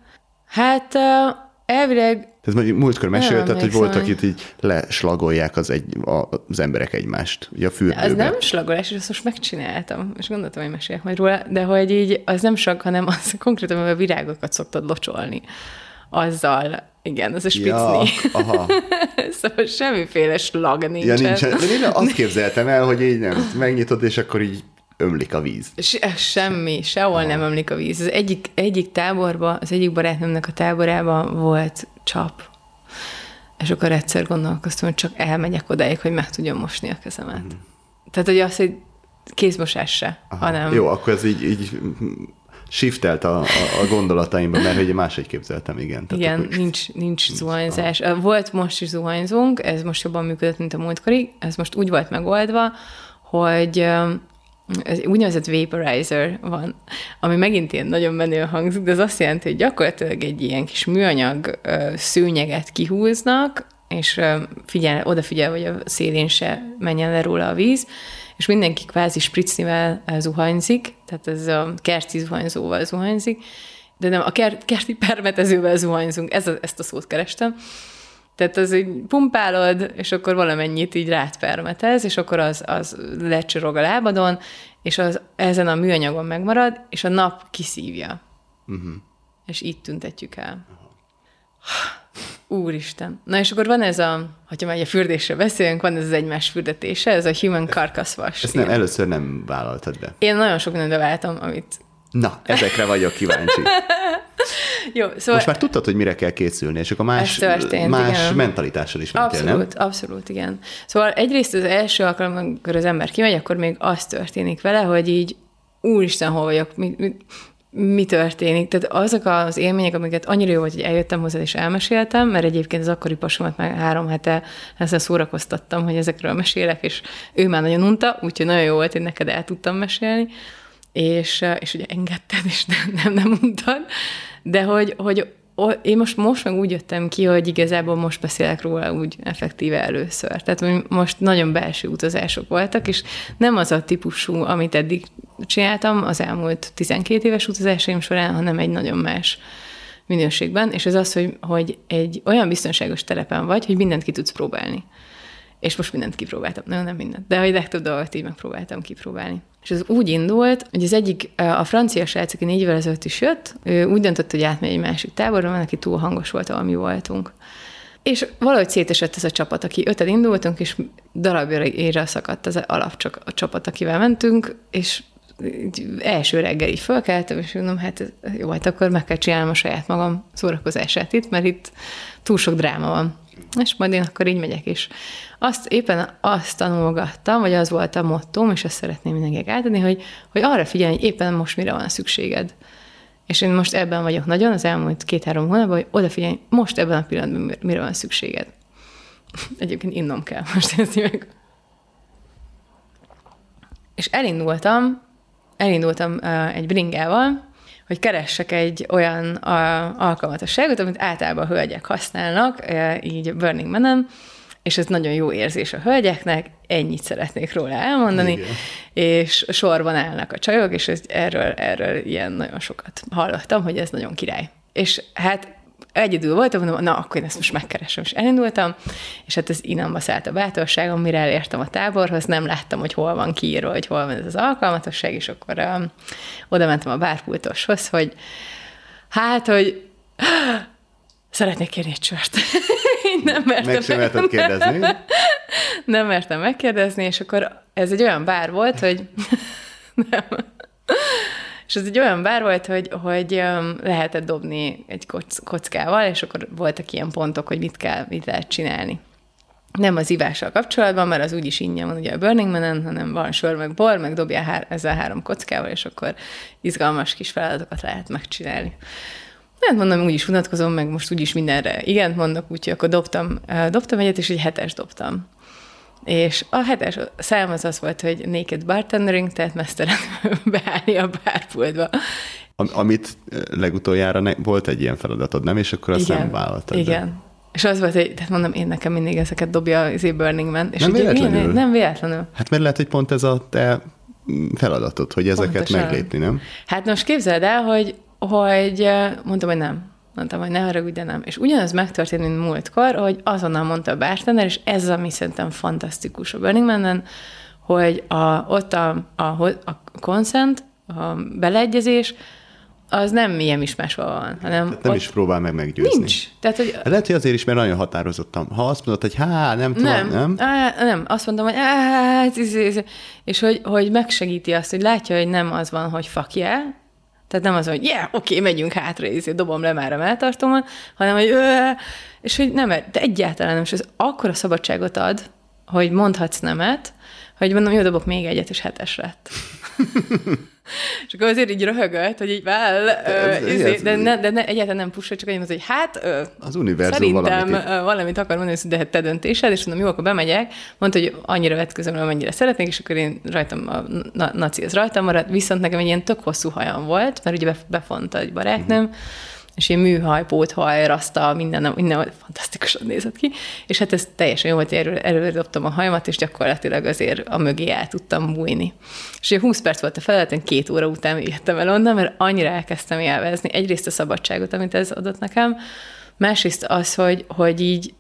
Hát uh, elvileg tehát mondjuk múltkor mesélted, hogy voltak itt így leslagolják az, egy, az emberek egymást, ugye a fürdőben. Az nem slagolás, és azt most megcsináltam, és gondoltam, hogy meséljek majd róla, de hogy így az nem slag, hanem az konkrétan, hogy a virágokat szoktad locsolni. Azzal, igen, az a spicni. Ja, aha. *laughs* szóval semmiféle slag nincsen. Ja, nincsen. De én *laughs* azt képzeltem el, hogy így nem, megnyitod, és akkor így ömlik a víz. Se, semmi, sehol Aha. nem ömlik a víz. Az egyik, egyik táborban, az egyik barátnőmnek a táborában volt csap. És akkor egyszer gondolkoztam, hogy csak elmegyek odáig, hogy meg tudjam mosni a kezemet. Mm. Tehát, hogy az, hogy kézmosás se, Aha. hanem... Jó, akkor ez így, így shiftelt a, a, a gondolataimba, mert hogy máshogy képzeltem, igen. Tehát igen, akkor... nincs, nincs zuhanyzás. Volt most is zuhanyzunk, ez most jobban működött, mint a múltkori, ez most úgy volt megoldva, hogy ez úgynevezett vaporizer van, ami megint ilyen nagyon menő hangzik, de az azt jelenti, hogy gyakorlatilag egy ilyen kis műanyag szőnyeget kihúznak, és figyel, odafigyel, hogy a szélén se menjen le róla a víz, és mindenki kvázi spritznivel zuhanyzik, tehát ez a kerti zuhanyzóval zuhanyzik, de nem, a kerti permetezővel zuhanyzunk, ez a, ezt a szót kerestem, tehát az így pumpálod, és akkor valamennyit így rátpermetez, és akkor az, az lecsorog a lábadon, és az ezen a műanyagon megmarad, és a nap kiszívja. Uh-huh. És így tüntetjük el. Uh-huh. Úristen. Na és akkor van ez a, hogyha már a fürdésről beszélünk, van ez az egymás fürdetése, ez a human carcass wash. Ezt nem, először nem vállaltad be. Én nagyon sok mindent beváltam, amit Na, ezekre vagyok kíváncsi. *laughs* Jó, szóval... Most már tudtad, hogy mire kell készülni, és akkor más, történt, más igen. mentalitással is mentél, abszolút, nem? Abszolút, igen. Szóval egyrészt az első alkalom, amikor az ember kimegy, akkor még az történik vele, hogy így úristen, hol vagyok, mi, mi, mi történik. Tehát azok az élmények, amiket annyira jó volt, hogy eljöttem hozzá és elmeséltem, mert egyébként az akkori pasomat már három hete ezzel szórakoztattam, hogy ezekről mesélek, és ő már nagyon unta, úgyhogy nagyon jó volt, hogy neked el tudtam mesélni és, és ugye engedted, és nem, nem, nem mondtad, de hogy, hogy én most, most meg úgy jöttem ki, hogy igazából most beszélek róla úgy effektíve először. Tehát most nagyon belső utazások voltak, és nem az a típusú, amit eddig csináltam az elmúlt 12 éves utazásaim során, hanem egy nagyon más minőségben, és ez az, hogy, hogy egy olyan biztonságos telepen vagy, hogy mindent ki tudsz próbálni. És most mindent kipróbáltam. Nem, nem mindent. De a legtöbb dolgot így megpróbáltam kipróbálni. És ez úgy indult, hogy az egyik, a francia srác, aki négy évvel ezelőtt is jött, ő úgy döntött, hogy átmegy egy másik táborra, mert neki túl hangos volt, ahol mi voltunk. És valahogy szétesett ez a csapat, aki öten indultunk, és darabjára szakadt az alap csak a csapat, akivel mentünk, és első reggel így fölkeltem, és mondom, hát jó, hát akkor meg kell csinálnom a saját magam szórakozását itt, mert itt túl sok dráma van. És majd én akkor így megyek is. Azt éppen azt tanulgattam, vagy az volt a mottóm, és ezt szeretném mindenkinek átadni, hogy, hogy arra figyelj, hogy éppen most mire van szükséged. És én most ebben vagyok nagyon, az elmúlt két-három hónapban, hogy odafigyelj, most ebben a pillanatban mire van szükséged. *laughs* Egyébként innom kell most ezt meg. És elindultam, elindultam egy bringával, hogy keressek egy olyan uh, alkalmatosságot, amit általában a hölgyek használnak, uh, így Burning Man-en, és ez nagyon jó érzés a hölgyeknek, ennyit szeretnék róla elmondani, Igen. és sorban állnak a csajok, és ez, erről, erről ilyen nagyon sokat hallottam, hogy ez nagyon király. És hát egyedül voltam, mondom, na, akkor én ezt most megkeresem, és elindultam, és hát ez inamba szállt a bátorságom, mire elértem a táborhoz, nem láttam, hogy hol van kiírva, hogy hol van ez az alkalmatosság, és akkor um, oda mentem a bárpultoshoz, hogy hát, hogy *gasps* szeretnék kérni egy sört. *laughs* nem mertem. Meg sem kérdezni. *laughs* nem mertem megkérdezni, és akkor ez egy olyan bár volt, hogy *laughs* nem. És ez egy olyan bár volt, hogy, hogy lehetett dobni egy kockával, és akkor voltak ilyen pontok, hogy mit kell, mit lehet csinálni. Nem az ivással kapcsolatban, mert az úgyis ingyen van ugye a Burning Man-en, hanem van sör, meg bor, meg dobja hár, ezzel három kockával, és akkor izgalmas kis feladatokat lehet megcsinálni. Hát mondom, úgyis unatkozom, meg most úgyis mindenre igent mondok, úgyhogy akkor dobtam, dobtam egyet, és egy hetes dobtam. És a hetes szám az az volt, hogy naked bartendering, tehát mesztelen *laughs* beállni a bárpultba. Am- amit legutoljára ne- volt egy ilyen feladatod, nem? És akkor azt nem vállaltad. Igen. De. És az volt, hogy tehát mondom, én nekem mindig ezeket dobja az Burning Man. És nem ugye, véletlenül? Én, nem véletlenül. Hát mert lehet, hogy pont ez a te feladatod, hogy ezeket Pontosan. meglépni, nem? Hát most képzeld el, hogy, hogy mondtam, hogy nem. Mondtam, hogy ne haragudj, de nem. És ugyanaz megtörtént, mint múltkor, hogy azonnal mondta a bartender, és ez ami szerintem fantasztikus a Burning Man-en, hogy a, ott a, a, a consent, a beleegyezés, az nem ilyen is máshol van, hanem Tehát nem ott is próbál meg meggyőzni. Nincs. Tehát, hogy... Lehet, hogy azért is, mert nagyon határozottam. Ha azt mondod, hogy há, nem tudom, nem? Nem, á, nem. azt mondom, hogy á, és hogy, hogy megsegíti azt, hogy látja, hogy nem az van, hogy fuck yeah, tehát nem az, hogy yeah, oké, okay, megyünk hátra, és dobom le már a melltartómat, hanem, hogy és hogy nem, de egyáltalán nem, és ez akkora szabadságot ad, hogy mondhatsz nemet, hogy mondom, jó, dobok még egyet, és hetes lett. *laughs* és akkor azért így röhögött, hogy így well, ez, izé, ez, de, ne, de ne, egyáltalán nem pusha, csak annyit hogy hát az univerzum szerintem valamit, valamit akar mondani, hogy de te döntésed, és mondom, jó, akkor bemegyek, mondta, hogy annyira vetközöm, amennyire szeretnék, és akkor én rajtam, a na, naci az rajtam maradt, viszont nekem egy ilyen tök hosszú hajam volt, mert ugye befonta egy barátnőm, uh-huh és én műhaj, póthaj, raszta, minden, minden fantasztikusan nézett ki, és hát ez teljesen jó volt, erről, erről dobtam a hajamat, és gyakorlatilag azért a mögé el tudtam bújni. És ugye 20 perc volt a feladat, én két óra után jöttem el onnan, mert annyira elkezdtem élvezni. Egyrészt a szabadságot, amit ez adott nekem, másrészt az, hogy, hogy így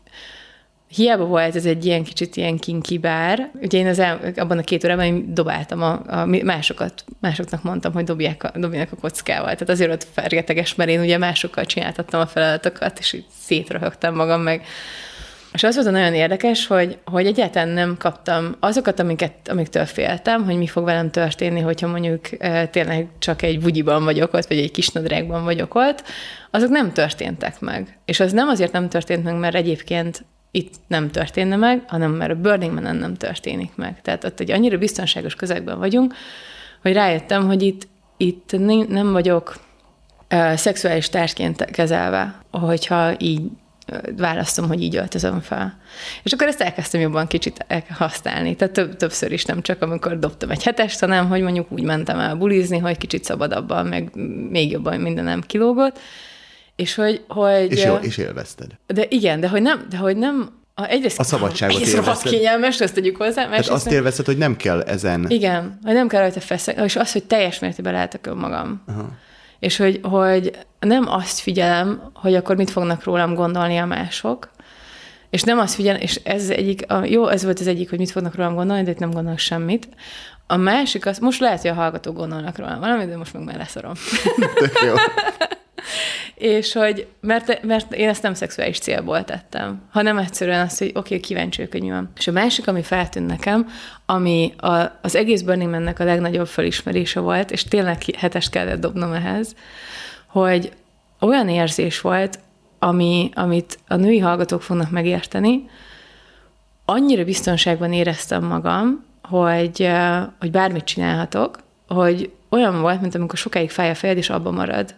hiába volt ez egy ilyen kicsit ilyen kinki bár, ugye én az el, abban a két órában dobáltam a, a másokat, másoknak mondtam, hogy dobják a, dobjanak a kockával. Tehát azért ott fergeteges, mert én ugye másokkal csináltattam a feladatokat, és így szétröhögtem magam meg. És az volt nagyon érdekes, hogy, hogy egyáltalán nem kaptam azokat, amiket, amiktől féltem, hogy mi fog velem történni, hogyha mondjuk e, tényleg csak egy bugyiban vagyok ott, vagy egy kis nadrágban vagyok ott, azok nem történtek meg. És az nem azért nem történt meg, mert egyébként itt nem történne meg, hanem mert a Burning Man nem történik meg. Tehát ott egy annyira biztonságos közegben vagyunk, hogy rájöttem, hogy itt, itt nem vagyok uh, szexuális társként kezelve, hogyha így választom, hogy így öltözöm fel. És akkor ezt elkezdtem jobban kicsit használni. Tehát több, többször is nem csak amikor dobtam egy hetest, hanem hogy mondjuk úgy mentem el bulizni, hogy kicsit szabadabban, meg még jobban mindenem kilógott. És hogy... hogy és, jó, és élvezted. De igen, de hogy nem, de hogy nem a, egyrészt a szabadságot egyrészt élvezted. kényelmes, ezt tegyük hozzá. Tehát azt nem, élvezted, hogy nem kell ezen... Igen, hogy nem kell rajta feszegni, és az, hogy teljes mértékben lehetek önmagam. Aha. És hogy, hogy nem azt figyelem, hogy akkor mit fognak rólam gondolni a mások, és nem azt figyelem, és ez egyik, a, jó, ez volt az egyik, hogy mit fognak rólam gondolni, de itt nem gondolnak semmit. A másik az, most lehet, hogy a hallgatók gondolnak rólam valamit, de most meg már leszarom. *laughs* *laughs* és hogy, mert, mert én ezt nem szexuális célból tettem, hanem egyszerűen azt, hogy oké, okay, kíváncsi vagyok, hogy mi van. És a másik, ami feltűnt nekem, ami a, az egész Burning Man-nek a legnagyobb felismerése volt, és tényleg hetest kellett dobnom ehhez, hogy olyan érzés volt, ami, amit a női hallgatók fognak megérteni, annyira biztonságban éreztem magam, hogy, hogy bármit csinálhatok, hogy olyan volt, mint amikor sokáig fáj a fejed, és abban marad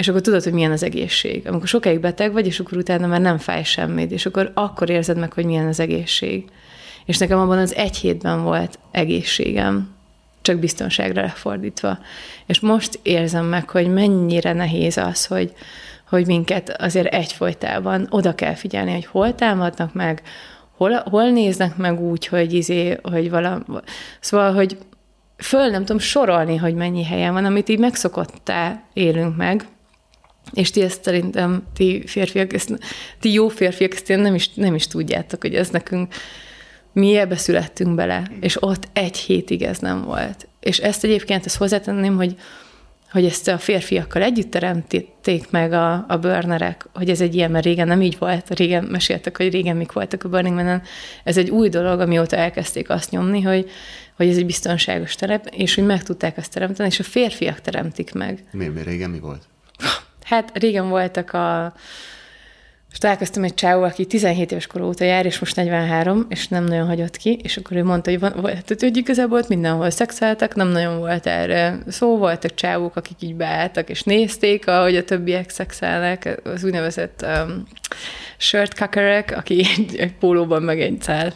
és akkor tudod, hogy milyen az egészség. Amikor sokáig beteg vagy, és akkor utána már nem fáj semmit, és akkor akkor érzed meg, hogy milyen az egészség. És nekem abban az egy hétben volt egészségem, csak biztonságra lefordítva. És most érzem meg, hogy mennyire nehéz az, hogy, hogy minket azért egyfolytában oda kell figyelni, hogy hol támadnak meg, hol, hol néznek meg úgy, hogy izé, hogy valami... Szóval, hogy föl nem tudom sorolni, hogy mennyi helyen van, amit így megszokottá élünk meg, És ti ezt szerintem, ti férfiak, ezt, ti jó férfiak, ezt nem is, nem is tudjátok, hogy ez nekünk, mi ebbe születtünk bele, és ott egy hétig ez nem volt. És ezt egyébként ezt hozzátenném, hogy hogy ezt a férfiakkal együtt teremtették meg a, a burnerek, hogy ez egy ilyen, mert régen nem így volt, régen meséltek, hogy régen mik voltak a Burning Man-en. Ez egy új dolog, amióta elkezdték azt nyomni, hogy, hogy ez egy biztonságos terep, és hogy meg tudták azt teremteni, és a férfiak teremtik meg. Mi, mi régen mi volt? Hát régen voltak a és találkoztam egy csávó, aki 17 éves kor óta jár, és most 43, és nem nagyon hagyott ki, és akkor ő mondta, hogy, van, tehát, hogy igazából ott mindenhol szexeltek, nem nagyon volt erre szó, voltak csávók, akik így beálltak, és nézték, ahogy a többiek szexelnek, az úgynevezett um, shirt cuckerek, aki egy, egy pólóban meg egy szál.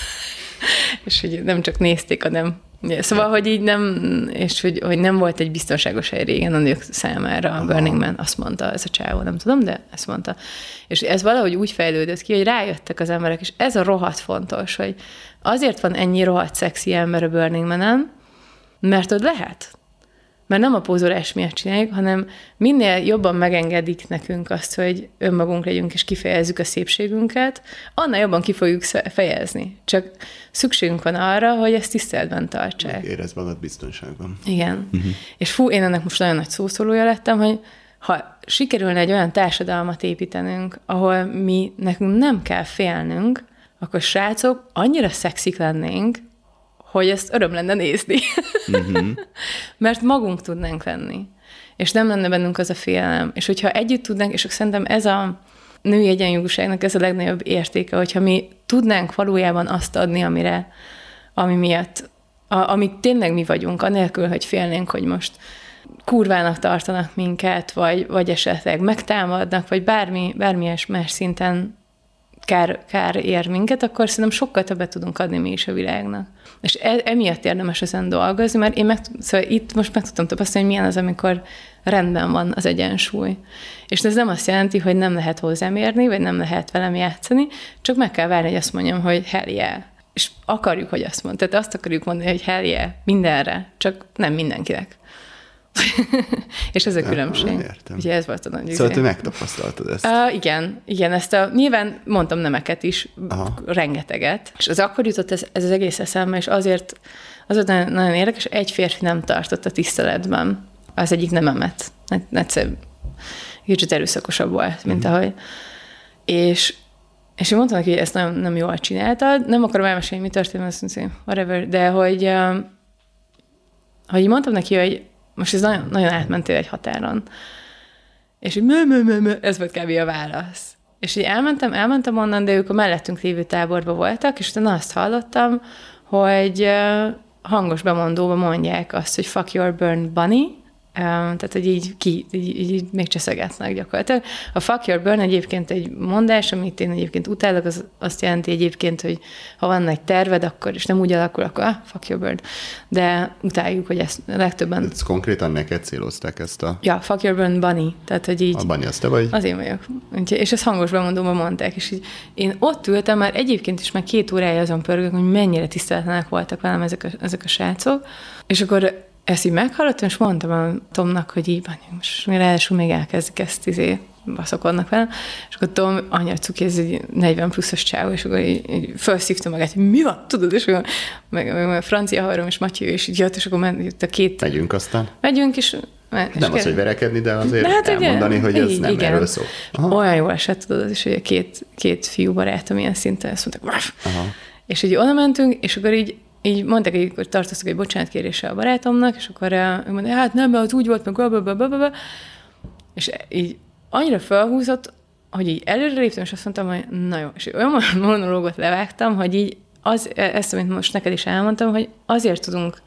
*laughs* és hogy nem csak nézték, hanem szóval, hogy így nem, és hogy, hogy nem volt egy biztonságos hely régen a nők számára a Burning Man, azt mondta ez a csávó, nem tudom, de ezt mondta. És ez valahogy úgy fejlődött ki, hogy rájöttek az emberek, és ez a rohadt fontos, hogy azért van ennyi rohadt szexi ember a Burning Man-en, mert ott lehet mert nem a pózolás miatt csináljuk, hanem minél jobban megengedik nekünk azt, hogy önmagunk legyünk és kifejezzük a szépségünket, annál jobban ki fogjuk fejezni. Csak szükségünk van arra, hogy ezt tiszteletben tartsák. Érezd magad biztonságban. Igen. Uh-huh. És fú, én ennek most nagyon nagy szószólója lettem, hogy ha sikerülne egy olyan társadalmat építenünk, ahol mi nekünk nem kell félnünk, akkor srácok, annyira szexik lennénk, hogy ezt öröm lenne nézni. Uh-huh. *laughs* Mert magunk tudnánk lenni. És nem lenne bennünk az a félelem. És hogyha együtt tudnánk, és szerintem ez a női egyenjogúságnak ez a legnagyobb értéke, hogyha mi tudnánk valójában azt adni, amire, ami miatt, a, amit tényleg mi vagyunk, anélkül, hogy félnénk, hogy most kurvának tartanak minket, vagy, vagy esetleg megtámadnak, vagy bármi, bármilyen más szinten kár, kár ér minket, akkor szerintem sokkal többet tudunk adni mi is a világnak. És e, emiatt érdemes ezen dolgozni, mert én meg, szóval itt most meg tudtam tapasztalni, hogy milyen az, amikor rendben van az egyensúly. És ez nem azt jelenti, hogy nem lehet hozzám érni, vagy nem lehet velem játszani, csak meg kell várni, hogy azt mondjam, hogy hell yeah. És akarjuk, hogy azt mondja. Tehát azt akarjuk mondani, hogy hell yeah, mindenre, csak nem mindenkinek. És ez a különbség. Ja, értem. Ugye ez volt a nagy Szóval te megtapasztaltad ezt. Uh, igen, igen, ezt a, nyilván mondtam nemeket is, Aha. rengeteget, és az akkor jutott ez, ez az egész eszembe, és azért az volt nagyon, nagyon érdekes, egy férfi nem tartott a tiszteletben az egyik nememet. Egyszer kicsit erőszakosabb volt, mint uh-huh. ahogy. És, és én mondtam neki, hogy ezt nagyon nem jól csináltad, nem akarom elmesélni, mi történt, azt mondja, whatever, de hogy, hogy mondtam neki, hogy most ez nagyon, nagyon átmentél egy határon. És így mö, mö, mö, mö, ez volt kb. a válasz. És így elmentem, elmentem onnan, de ők a mellettünk lévő táborban voltak, és utána azt hallottam, hogy hangos bemondóban mondják azt, hogy fuck your burn bunny, tehát, hogy így, ki, így, így, így még cseszegetnek gyakorlatilag. A fuck your burn egyébként egy mondás, amit én egyébként utálok, az azt jelenti egyébként, hogy ha van egy terved, akkor is nem úgy alakul, akkor ah, fuck your burn. De utáljuk, hogy ezt legtöbben... Ez konkrétan neked célozták ezt a... Ja, fuck your burn bunny. Tehát, hogy így... A bunny az te vagy? Az én vagyok. És ezt hangos bemondóban mondták, és így én ott ültem, már egyébként is már két órája azon pörgök, hogy mennyire tiszteletlenek voltak velem ezek a, ezek a srácok, és akkor ezt így meghallottam, és mondtam a Tomnak, hogy így, most mi ráadásul még elkezdik ezt izé, baszakodnak velem, és akkor Tom anya cuki, ez egy 40 pluszos csávó, és akkor így, így felszívta magát, hogy mi van, tudod, és akkor meg, meg, meg francia haverom és Matyi, és így jött, és akkor ment a két... Megyünk aztán. Megyünk, és nem az, hogy verekedni, de azért de hát elmondani, ugye, hogy ez nem igen. erről szól. Aha. Olyan jó esett, tudod, és hogy két, két fiú barátom ilyen szinten, ezt mondták, Aha. és így oda mentünk, és akkor így így mondták, hogy akkor tartoztak egy bocsánatkérése a barátomnak, és akkor ő mondta, hát nem, mert úgy volt, meg blablabla, és így annyira felhúzott, hogy így előre léptem, és azt mondtam, hogy na jó, és olyan *laughs* monológot levágtam, hogy így az, ezt, amit most neked is elmondtam, hogy azért tudunk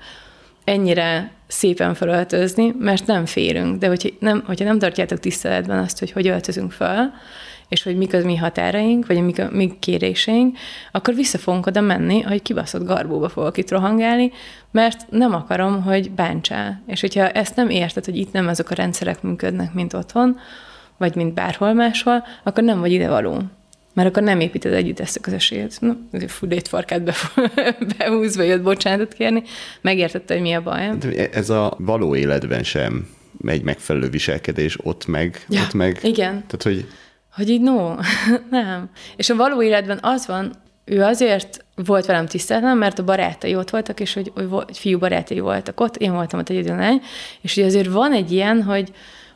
ennyire szépen felöltözni, mert nem férünk, de hogyha nem, hogyha nem tartjátok tiszteletben azt, hogy hogy öltözünk fel, és hogy mik az mi határaink, vagy mik a mi kéréseink, akkor vissza fogunk oda menni, hogy kibaszott garbóba fogok itt rohangálni, mert nem akarom, hogy bántsál. És hogyha ezt nem érted, hogy itt nem azok a rendszerek működnek, mint otthon, vagy mint bárhol máshol, akkor nem vagy ide való. Mert akkor nem építed együtt ezt a közösséget. No, fú, farkát be, *laughs* behúzva jött bocsánatot kérni, megértette, hogy mi a baj. Ez a való életben sem egy megfelelő viselkedés, ott meg, ja, ott meg. Igen. Tehát, hogy... Hogy így no, *laughs* nem. És a való életben az van, ő azért volt velem tiszteltem, mert a barátai ott voltak, és hogy, hogy fiú barátai voltak ott, én voltam ott egyedül lány, és ugye azért van egy ilyen, hogy,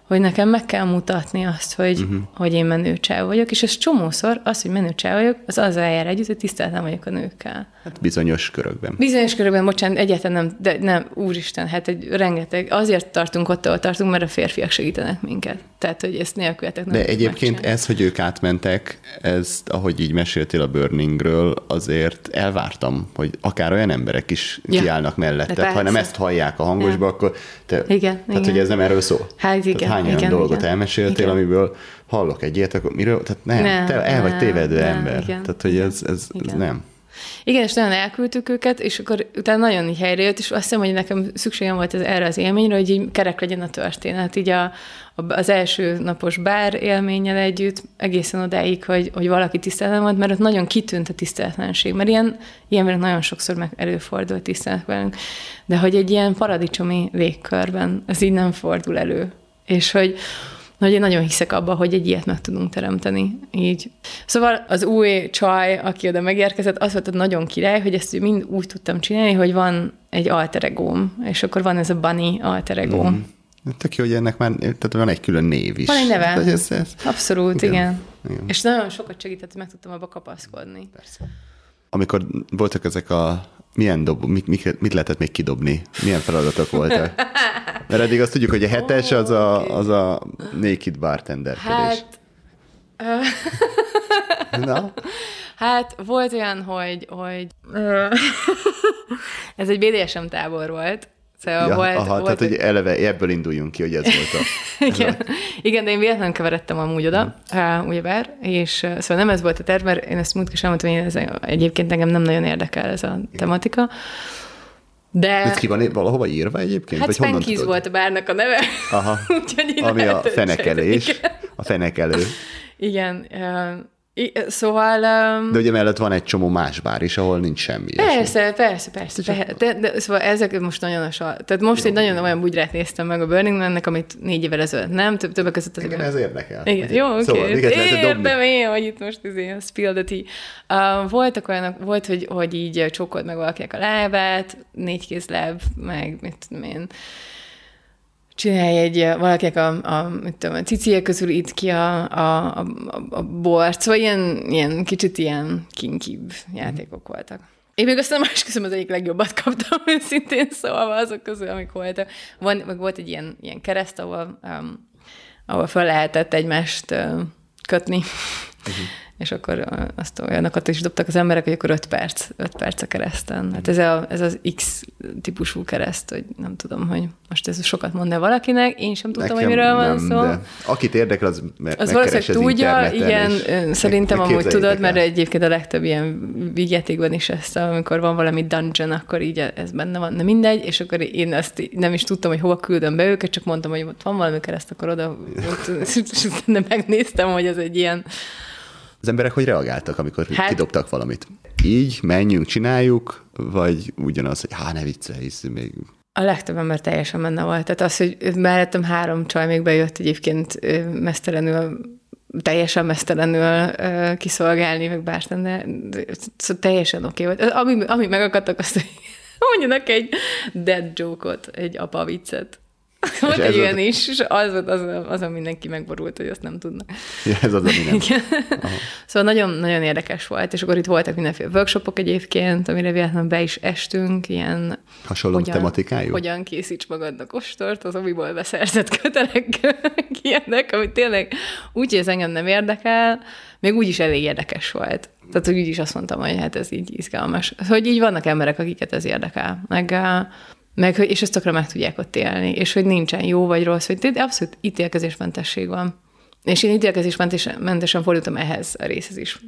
hogy nekem meg kell mutatni azt, hogy, uh-huh. hogy én menő vagyok, és ez csomószor, az, hogy menő vagyok, az az eljár együtt, hogy tiszteltem vagyok a nőkkel. Hát bizonyos körökben. Bizonyos körökben, bocsánat, egyáltalán nem, de nem, úristen, hát egy rengeteg, azért tartunk ott, ahol tartunk, mert a férfiak segítenek minket. Tehát, hogy ezt nélkületek nem De egyébként megcsinálni. ez, hogy ők átmentek, ez, ahogy így meséltél a Burningről, azért elvártam, hogy akár olyan emberek is ja. kiállnak mellette. Ha nem ezt hallják a hangosba, ja. akkor te, igen, tehát, igen. hogy ez nem erről szól. Hát igen, tehát hány igen, olyan igen, dolgot igen. elmeséltél, igen. amiből hallok egy ilyet, akkor miről? Tehát nem, nem te el vagy tévedő nem, ember. Igen, tehát, hogy ez, ez, ez nem. Igen, és nagyon elküldtük őket, és akkor utána nagyon így jött, és azt hiszem, hogy nekem szükségem volt ez, erre az élményre, hogy így kerek legyen a történet. Így a, a, az első napos bár élménnyel együtt egészen odáig, hogy, hogy valaki tiszteletlen volt, mert ott nagyon kitűnt a tiszteletlenség, mert ilyen, ilyen nagyon sokszor meg előfordul tisztelet velünk, de hogy egy ilyen paradicsomi légkörben ez így nem fordul elő. És hogy, hogy én nagyon hiszek abba, hogy egy ilyet meg tudunk teremteni. Így. Szóval az új csaj, aki oda megérkezett, az volt nagyon király, hogy ezt mind úgy tudtam csinálni, hogy van egy alter egóm, és akkor van ez a Bunny alter egóm. Mm. Tök jó, hogy ennek már tehát van egy külön név is. Van egy neve. Tehát, ez, ez... Abszolút, igen. igen. igen. És nagyon sokat segített, hogy meg tudtam abba kapaszkodni. Persze. Amikor voltak ezek a milyen dob, mit, mit, mit lehetett még kidobni? Milyen feladatok voltak? Mert eddig azt tudjuk, hogy a hetes az a, az a naked bartender. Hát, Na? Hát volt olyan, hogy, hogy *laughs* ez egy BDSM tábor volt, Szóval ja, volt, aha, volt tehát, egy... hogy eleve ebből induljunk ki, hogy ez volt a... *laughs* igen, igen, de én véletlenül keveredtem amúgy oda, uh, ugyebár, és uh, szóval nem ez volt a terv, mert én ezt múltkor sem mondtam, hogy ez, egyébként engem nem nagyon érdekel ez a tematika. De... Ez ki van valahova írva egyébként? Hát Spankies volt a bárnak a neve. Aha, *laughs* Ami a fenekelés, a fenekelő. Igen, uh, I, szóval... Um, de ugye mellett van egy csomó más bár is, ahol nincs semmi. Persze, ilyesmi. persze, persze. persze. De, de, szóval ezek most nagyon a sal... Tehát most jó, egy nagyon olyan bugyrát néztem meg a Burning Man-nek, amit négy évvel ezelőtt nem, több, többek között... Igen, ez érdekel. Igen, jó, oké. Okay. Szóval, Értem én, hogy itt most izé, spill the tea. Uh, voltak olyanok, volt, hogy, hogy így csókolt meg valakinek a lábát, négy kézláb, meg mit tudom én, csinálj egy, valakinek a, a, mit a cicie közül itt ki a, a, a, a bort, szóval ilyen, ilyen kicsit ilyen kinkibb játékok voltak. Én még azt nem esküszöm, az egyik legjobbat kaptam *laughs* őszintén szóval azok közül, amik voltak. Van, meg volt egy ilyen, ilyen kereszt, ahol, um, ahol fel lehetett egymást uh, kötni. Uh-huh és akkor azt olyanokat is dobtak az emberek, hogy akkor 5 perc, 5 perc a kereszten. Hát ez, a, ez az X típusú kereszt, hogy nem tudom, hogy most ez sokat mond valakinek, én sem tudtam, Nekem hogy miről van szó. De akit érdekel, az meg, az valószínűleg tudja, igen, szerintem meg, amúgy tudod, mert egyébként a legtöbb ilyen vigyátékban is ezt, amikor van valami dungeon, akkor így ez benne van, de mindegy, és akkor én ezt nem is tudtam, hogy hova küldöm be őket, csak mondtam, hogy ott van valami kereszt, akkor oda, ott, *laughs* és megnéztem, hogy ez egy ilyen az emberek hogy reagáltak, amikor hát, kidobtak valamit? Így, menjünk, csináljuk, vagy ugyanaz, hogy há, ne viccelj, még... A legtöbb ember teljesen benne volt. Tehát az, hogy mellettem három csaj még bejött egyébként mesztelenül, teljesen mesztelenül kiszolgálni, meg bárten, de, de szóval teljesen oké okay volt. Ami, ami megakadtak, azt, hogy mondjanak egy dead joke-ot, egy apa viccet. Volt egy ilyen is, és az, az, az, a mindenki megborult, hogy azt nem tudnak. Ja, ez az, ami nem. Igen. Szóval nagyon, nagyon érdekes volt, és akkor itt voltak mindenféle workshopok egyébként, amire véletlenül be is estünk, ilyen... Hasonló hogyan, tematikájú? Hogyan készíts magadnak ostort, az amiból beszerzett kötelek, *laughs* ilyenek, amit tényleg úgy, hogy ez engem nem érdekel, még úgy is elég érdekes volt. Tehát, hogy úgy is azt mondtam, hogy hát ez így izgalmas. Hogy így vannak emberek, akiket ez érdekel. Meg meg, és ezt tökre meg tudják ott élni, és hogy nincsen jó vagy rossz, hogy de abszolút ítélkezésmentesség van. És én ítélkezésmentesen fordultam ehhez a részhez is.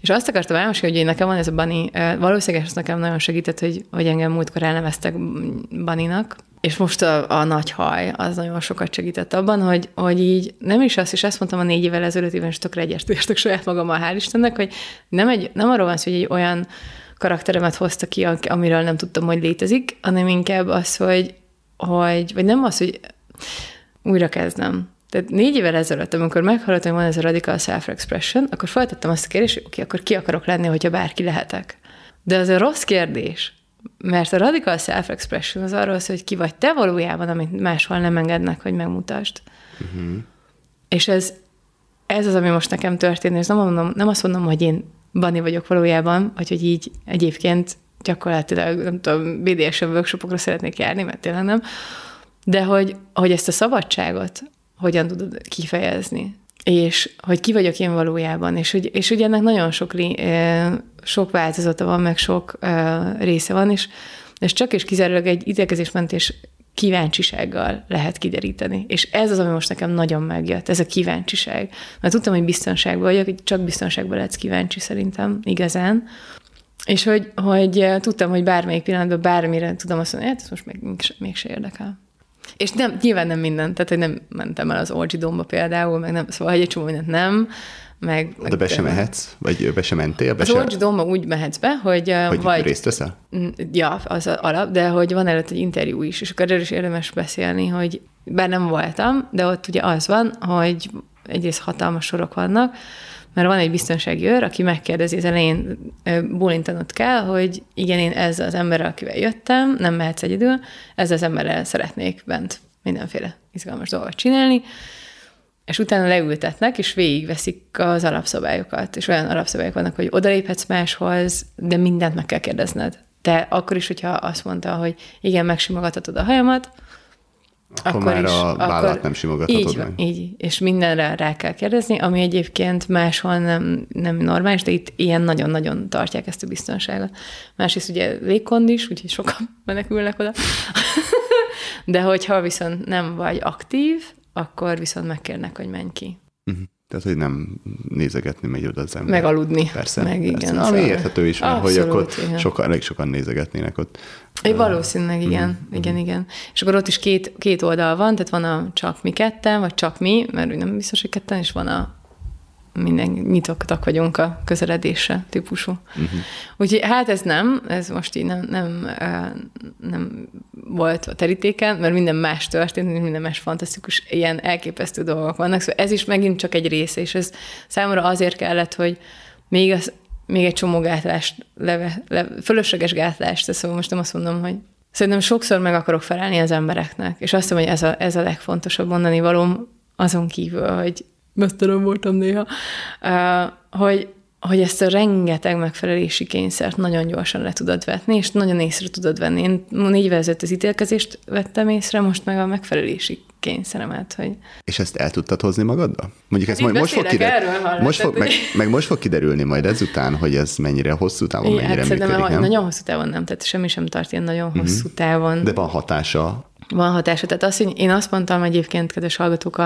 És azt akartam elmesélni, hogy nekem van ez a Bani, valószínűleg ez nekem nagyon segített, hogy, hogy engem múltkor elneveztek Baninak, és most a, a nagy haj az nagyon sokat segített abban, hogy, hogy így nem is azt, és ezt mondtam a négy évvel ezelőtt, és tökre egyetértek saját magammal, hál' Istennek, hogy nem, egy, nem arról van szó, hogy egy olyan karakteremet hozta ki, amiről nem tudtam, hogy létezik, hanem inkább az, hogy, hogy vagy nem az, hogy újra kezdem. Tehát négy évvel ezelőtt, amikor meghallottam, hogy van ez a radical self-expression, akkor feltettem azt a kérdést, hogy oké, akkor ki akarok lenni, hogyha bárki lehetek. De az a rossz kérdés, mert a radical self-expression az arról szól, hogy ki vagy te valójában, amit máshol nem engednek, hogy megmutasd. Uh-huh. És ez, ez az, ami most nekem történt, és nem, mondom, nem azt mondom, hogy én Bani vagyok valójában, vagy hogy így egyébként gyakorlatilag, nem tudom, BDSM workshopokra szeretnék járni, mert tényleg nem, de hogy, hogy ezt a szabadságot hogyan tudod kifejezni, és hogy ki vagyok én valójában, és, hogy, és ugye ennek nagyon sok, sok változata van, meg sok része van, és, és csak és kizárólag egy ítélkezésmentés kíváncsisággal lehet kideríteni. És ez az, ami most nekem nagyon megjött, ez a kíváncsiság. Mert tudtam, hogy biztonságban vagyok, hogy csak biztonságban lehetsz kíváncsi szerintem, igazán. És hogy, hogy tudtam, hogy bármelyik pillanatban bármire tudom azt mondani, hát ez most még, mégse érdekel. És nem, nyilván nem minden, tehát hogy nem mentem el az Orgy például, meg nem, szóval egy csomó mindent nem, meg, De be sem mehetsz? Vagy be sem mentél? Be az se... Orgy Domba úgy mehetsz be, hogy... Hogy vagy, részt veszel? Ja, az alap, de hogy van előtt egy interjú is, és akkor erről is érdemes beszélni, hogy bár nem voltam, de ott ugye az van, hogy egyrészt hatalmas sorok vannak, mert van egy biztonsági őr, aki megkérdezi az elején, bólintanod kell, hogy igen, én ez az ember, akivel jöttem, nem mehetsz egyedül, ez az emberrel szeretnék bent mindenféle izgalmas dolgot csinálni, és utána leültetnek, és végigveszik az alapszabályokat, és olyan alapszabályok vannak, hogy odaléphetsz máshoz, de mindent meg kell kérdezned. De akkor is, hogyha azt mondta, hogy igen, megsimogathatod a hajamat, akkor, akkor már is, a vállát akkor nem simogathatod így, meg. Így, és mindenre rá kell kérdezni, ami egyébként máshol nem, nem normális, de itt ilyen nagyon-nagyon tartják ezt a biztonságot. Másrészt ugye légkond is, úgyhogy sokan menekülnek oda. *laughs* de hogyha viszont nem vagy aktív, akkor viszont megkérnek, hogy menj ki. Uh-huh. Tehát, hogy nem nézegetni megy oda az ember. Meg aludni. Persze. Meg igen. Persze. Ami szóval... érthető is, mert hogy akkor sokan, elég sokan nézegetnének ott. É, valószínűleg igen, mm. igen, igen. És akkor ott is két, két oldal van, tehát van a csak mi ketten, vagy csak mi, mert nem biztos, hogy ketten, és van a minden nyitottak vagyunk a közeledésre típusú. Uh-huh. Úgyhogy hát ez nem, ez most így nem, nem, nem volt a terítéken, mert minden más történt, minden más fantasztikus, ilyen elképesztő dolgok vannak. Szóval ez is megint csak egy része, és ez számomra azért kellett, hogy még, az, még egy csomó gátlást, leve, le, fölösleges gátlást, szóval most nem azt mondom, hogy Szerintem sokszor meg akarok felelni az embereknek, és azt mondom, hogy ez a, ez a legfontosabb mondani valóm azon kívül, hogy mesztelen voltam néha, hogy, hogy ezt a rengeteg megfelelési kényszert nagyon gyorsan le tudod vetni, és nagyon észre tudod venni. Én négy évvel az ítélkezést vettem észre, most meg a megfelelési kényszeremet, hogy... És ezt el tudtad hozni magadba? Mondjuk ez majd most fog, kiderülni, most fog, meg, meg, most fog kiderülni majd ezután, hogy ez mennyire hosszú távon, mennyire hát működik, nem? Nagyon hosszú távon nem, tehát semmi sem tart ilyen nagyon hosszú uh-huh. távon. De van hatása van hatása. Tehát azt, hogy én azt mondtam egyébként, kedves hallgatók,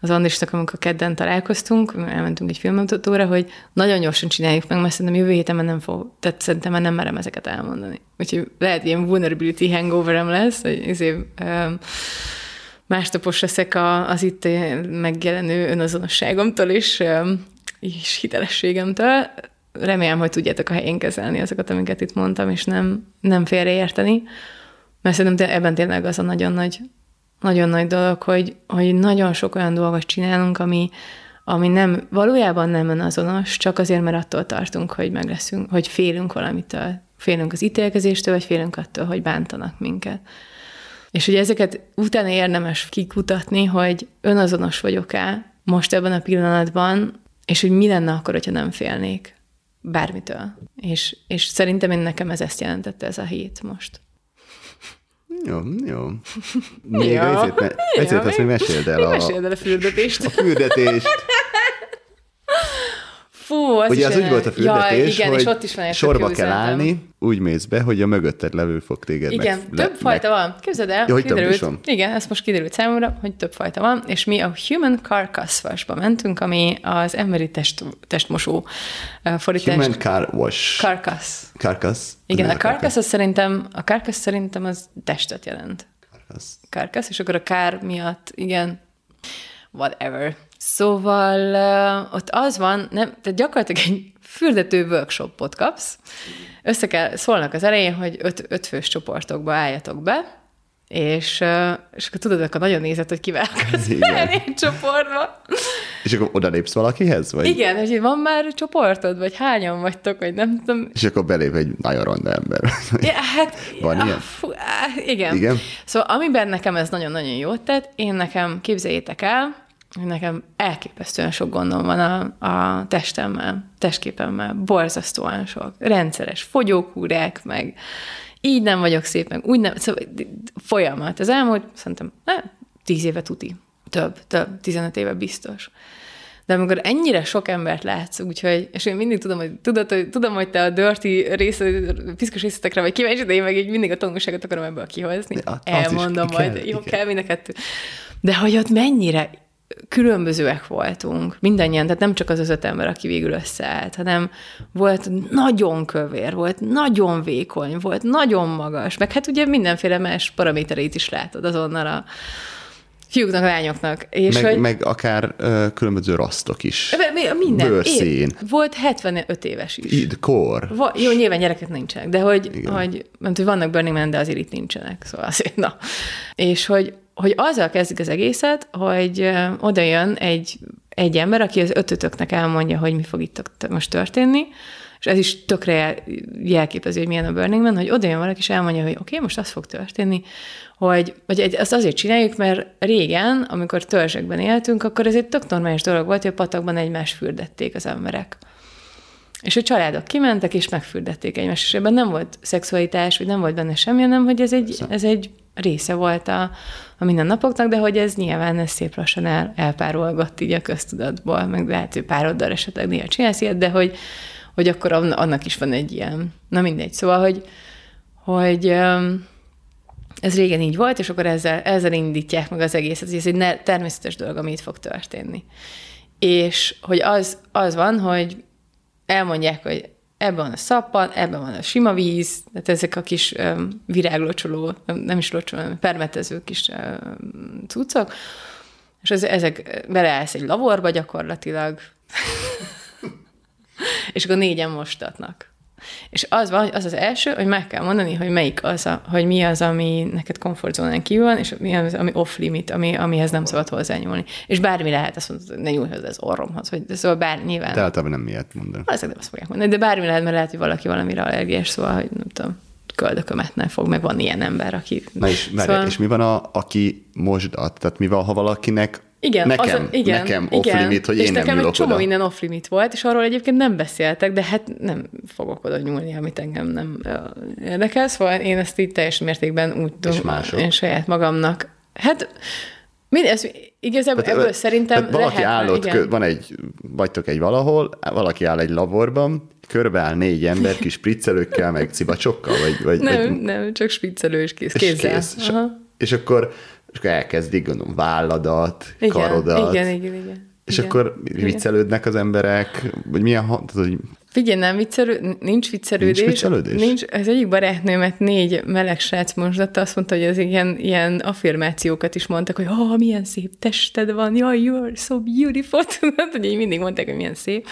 az Andrisnak, amikor kedden találkoztunk, elmentünk egy filmmutatóra, hogy nagyon gyorsan csináljuk meg, mert szerintem jövő héten már nem fog, tehát szerintem már nem merem ezeket elmondani. Úgyhogy lehet ilyen vulnerability hangoverem lesz, hogy ezért um, másnapos leszek a, az itt megjelenő önazonosságomtól is, és hitelességemtől. Remélem, hogy tudjátok a helyén kezelni azokat, amiket itt mondtam, és nem, nem félreérteni. Mert szerintem ebben tényleg az a nagyon nagy, nagyon nagy dolog, hogy, hogy nagyon sok olyan dolgot csinálunk, ami, ami nem, valójában nem önazonos, csak azért, mert attól tartunk, hogy meg leszünk, hogy félünk valamitől. Félünk az ítélkezéstől, vagy félünk attól, hogy bántanak minket. És hogy ezeket utána érdemes kikutatni, hogy önazonos vagyok-e most ebben a pillanatban, és hogy mi lenne akkor, hogyha nem félnék bármitől. És, és szerintem én nekem ez ezt jelentette ez a hét most. Jó, jó. Még jó. ezért, ezért jó, azt még meséld el. A, meséld el a fürdetést. A fürdetést. Fú, az Ugye az úgy volt a fürdetés, ja, igen, hogy és ott is van sorba kell állni, úgy mész be, hogy a mögötted levő fog téged Igen, meg, több le, fajta meg... van. Képzeld el, ja, hogy kiderült, igen, ez most kiderült számomra, hogy több fajta van, és mi a Human Carcass vasba mentünk, ami az emberi test, testmosó fordítás. Human car wash. Carcass. Carcass. Igen, a carcass az szerintem, a carcass szerintem az testet jelent. Carcass. Carcass, és akkor a kár miatt, igen, whatever. Szóval ott az van, nem, tehát gyakorlatilag egy fürdető workshopot kapsz. Össze kell, szólnak az elején, hogy öt, öt fős csoportokba álljatok be, és, és akkor tudod, akkor nagyon nézett, hogy kivel *laughs* akarsz egy csoportba. És akkor oda lépsz valakihez? Vagy? Igen, hogy van már csoportod, vagy hányan vagytok, vagy nem tudom. És akkor belép egy nagyon ronda ember. Ja, hát, van ja, ilyen? Fú, á, igen. Igen? Szóval amiben nekem ez nagyon-nagyon jót tett, én nekem, képzeljétek el, nekem elképesztően sok gondom van a, a testemmel, testképemmel, borzasztóan sok. Rendszeres fogyókúrák, meg így nem vagyok szép, meg úgy nem, szóval folyamat. Az elmúlt, szerintem, ne, tíz éve tuti. Több, több, 15 éve biztos. De amikor ennyire sok embert látsz, úgyhogy, és én mindig tudom, hogy, tudod, hogy tudom, hogy te a dirty rész, piszkos részletekre vagy kíváncsi, de én meg így mindig a tanulságot akarom ebből kihozni. Ja, Elmondom majd, kell, jó, kell mind a kettő. De hogy ott mennyire különbözőek voltunk, mindannyian, tehát nem csak az az öt ember, aki végül összeállt, hanem volt nagyon kövér, volt nagyon vékony, volt nagyon magas, meg hát ugye mindenféle más paramétereit is látod azonnal a fiúknak, lányoknak. És meg, hogy, meg akár uh, különböző rasztok is. Minden. Bőrszín. Én, volt 75 éves is. Id, kor. Va, jó, nyilván gyerekek nincsenek, de hogy, hogy, mert, hogy vannak Burning Man, de azért itt nincsenek, szóval azért, na. És hogy hogy azzal kezdik az egészet, hogy oda jön egy, egy ember, aki az ötötöknek elmondja, hogy mi fog itt most történni, és ez is tökre jelképezi, hogy milyen a Burning Man, hogy oda jön valaki, és elmondja, hogy oké, okay, most az fog történni, hogy, vagy ezt azért csináljuk, mert régen, amikor törzsekben éltünk, akkor ez egy tök normális dolog volt, hogy a patakban egymást fürdették az emberek. És a családok kimentek, és megfürdették egymást, és ebben nem volt szexualitás, vagy nem volt benne semmi, hanem hogy ez egy, ez egy része volt a, a mindennapoknak, de hogy ez nyilván ez szép lassan el, elpárolgott így a köztudatból, meg lehet, hogy pároddal esetleg néha csinálsz ilyet, de hogy, hogy akkor annak is van egy ilyen, na mindegy. Szóval, hogy, hogy ez régen így volt, és akkor ezzel, ezzel indítják meg az egészet, hogy ez egy természetes dolog, ami itt fog történni. És hogy az, az van, hogy elmondják, hogy ebben van a szappan, ebben van a sima víz, tehát ezek a kis viráglocsoló, nem, is locsoló, hanem permetező kis um, cuccok, és ez, ezek beleállsz egy lavorba gyakorlatilag, *laughs* és akkor négyen mostatnak. És az van, az az első, hogy meg kell mondani, hogy melyik az, a, hogy mi az, ami neked komfortzónán kívül van, és mi az, ami off-limit, ami, amihez nem szabad hozzányúlni. És bármi lehet, azt mondod, hogy ne nyúlj hozzá az orromhoz, vagy de szóval bár nyilván. De általában nem miért mondani. Azért nem azt fogják mondani, de bármi lehet, mert lehet, hogy valaki valamire allergiás, szóval, hogy nem tudom, köldökömet fog, meg van ilyen ember, aki... Na és, szóval... és mi van, a, aki mosdat? Tehát mi van, ha valakinek igen, nekem, az, igen, nekem off-limit, hogy és én nem nekem egy csomó oda. minden off-limit volt, és arról egyébként nem beszéltek, de hát nem fogok oda nyúlni, amit engem nem érdekel, szóval én ezt így teljes mértékben úgy tudom, én saját magamnak. Hát mind, ez, igazából tehát, ebből szerintem tehát valaki lehet, állott, igen. van egy, vagytok egy valahol, valaki áll egy laborban, körbeáll négy ember kis spriccelőkkel, meg cibacsokkal, vagy, vagy nem, vagy, nem, csak spriccelő és kész, kézzel. És, kész. És, és akkor és akkor elkezdik, gondolom, válladat, igen, karodat. Igen, igen, igen. És igen, akkor viccelődnek az emberek, vagy milyen, tehát, hogy Figyelj, nem viccelő, nincs viccelődés. Nincs viccelődés? Nincs, az egyik barátnőmet négy meleg srác mosatta, azt mondta, hogy az ilyen, ilyen affirmációkat is mondtak, hogy oh, milyen szép tested van, jaj, you are so beautiful, *laughs* tudod, hogy így mindig mondták, hogy milyen szép.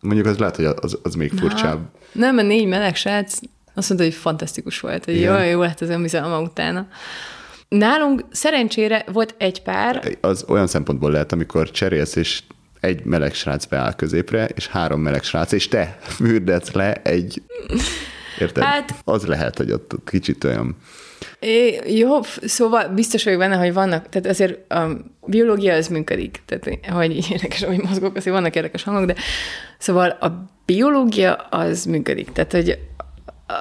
Mondjuk az lehet, hogy az, az még furcsább. Na, nem, a négy meleg srác azt mondta, hogy fantasztikus volt, hogy jó, jó lett az önbizalma utána. Nálunk szerencsére volt egy pár. Az olyan szempontból lehet, amikor cserélsz, és egy meleg srác beáll középre, és három meleg srác, és te fürdetsz le egy... Érted? Hát, az lehet, hogy ott kicsit olyan... É, jó, szóval biztos vagyok benne, hogy vannak, tehát azért a biológia az működik, tehát hogy érdekes, hogy mozgok, azért vannak érdekes hangok, de szóval a biológia az működik, tehát hogy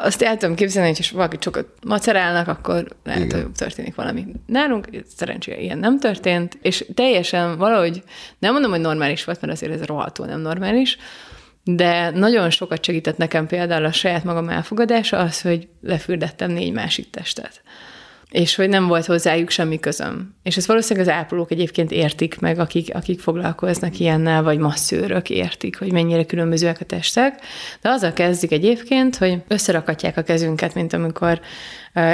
azt el tudom képzelni, hogy ha valaki sokat macerálnak, akkor lehet, Igen. hogy történik valami. Nálunk szerencsére ilyen nem történt, és teljesen valahogy, nem mondom, hogy normális volt, mert azért ez rohadtul nem normális, de nagyon sokat segített nekem például a saját magam elfogadása az, hogy lefürdettem négy másik testet és hogy nem volt hozzájuk semmi közöm. És ezt valószínűleg az ápolók egyébként értik meg, akik, akik foglalkoznak ilyennel, vagy masszőrök értik, hogy mennyire különbözőek a testek. De azzal kezdik egyébként, hogy összerakatják a kezünket, mint amikor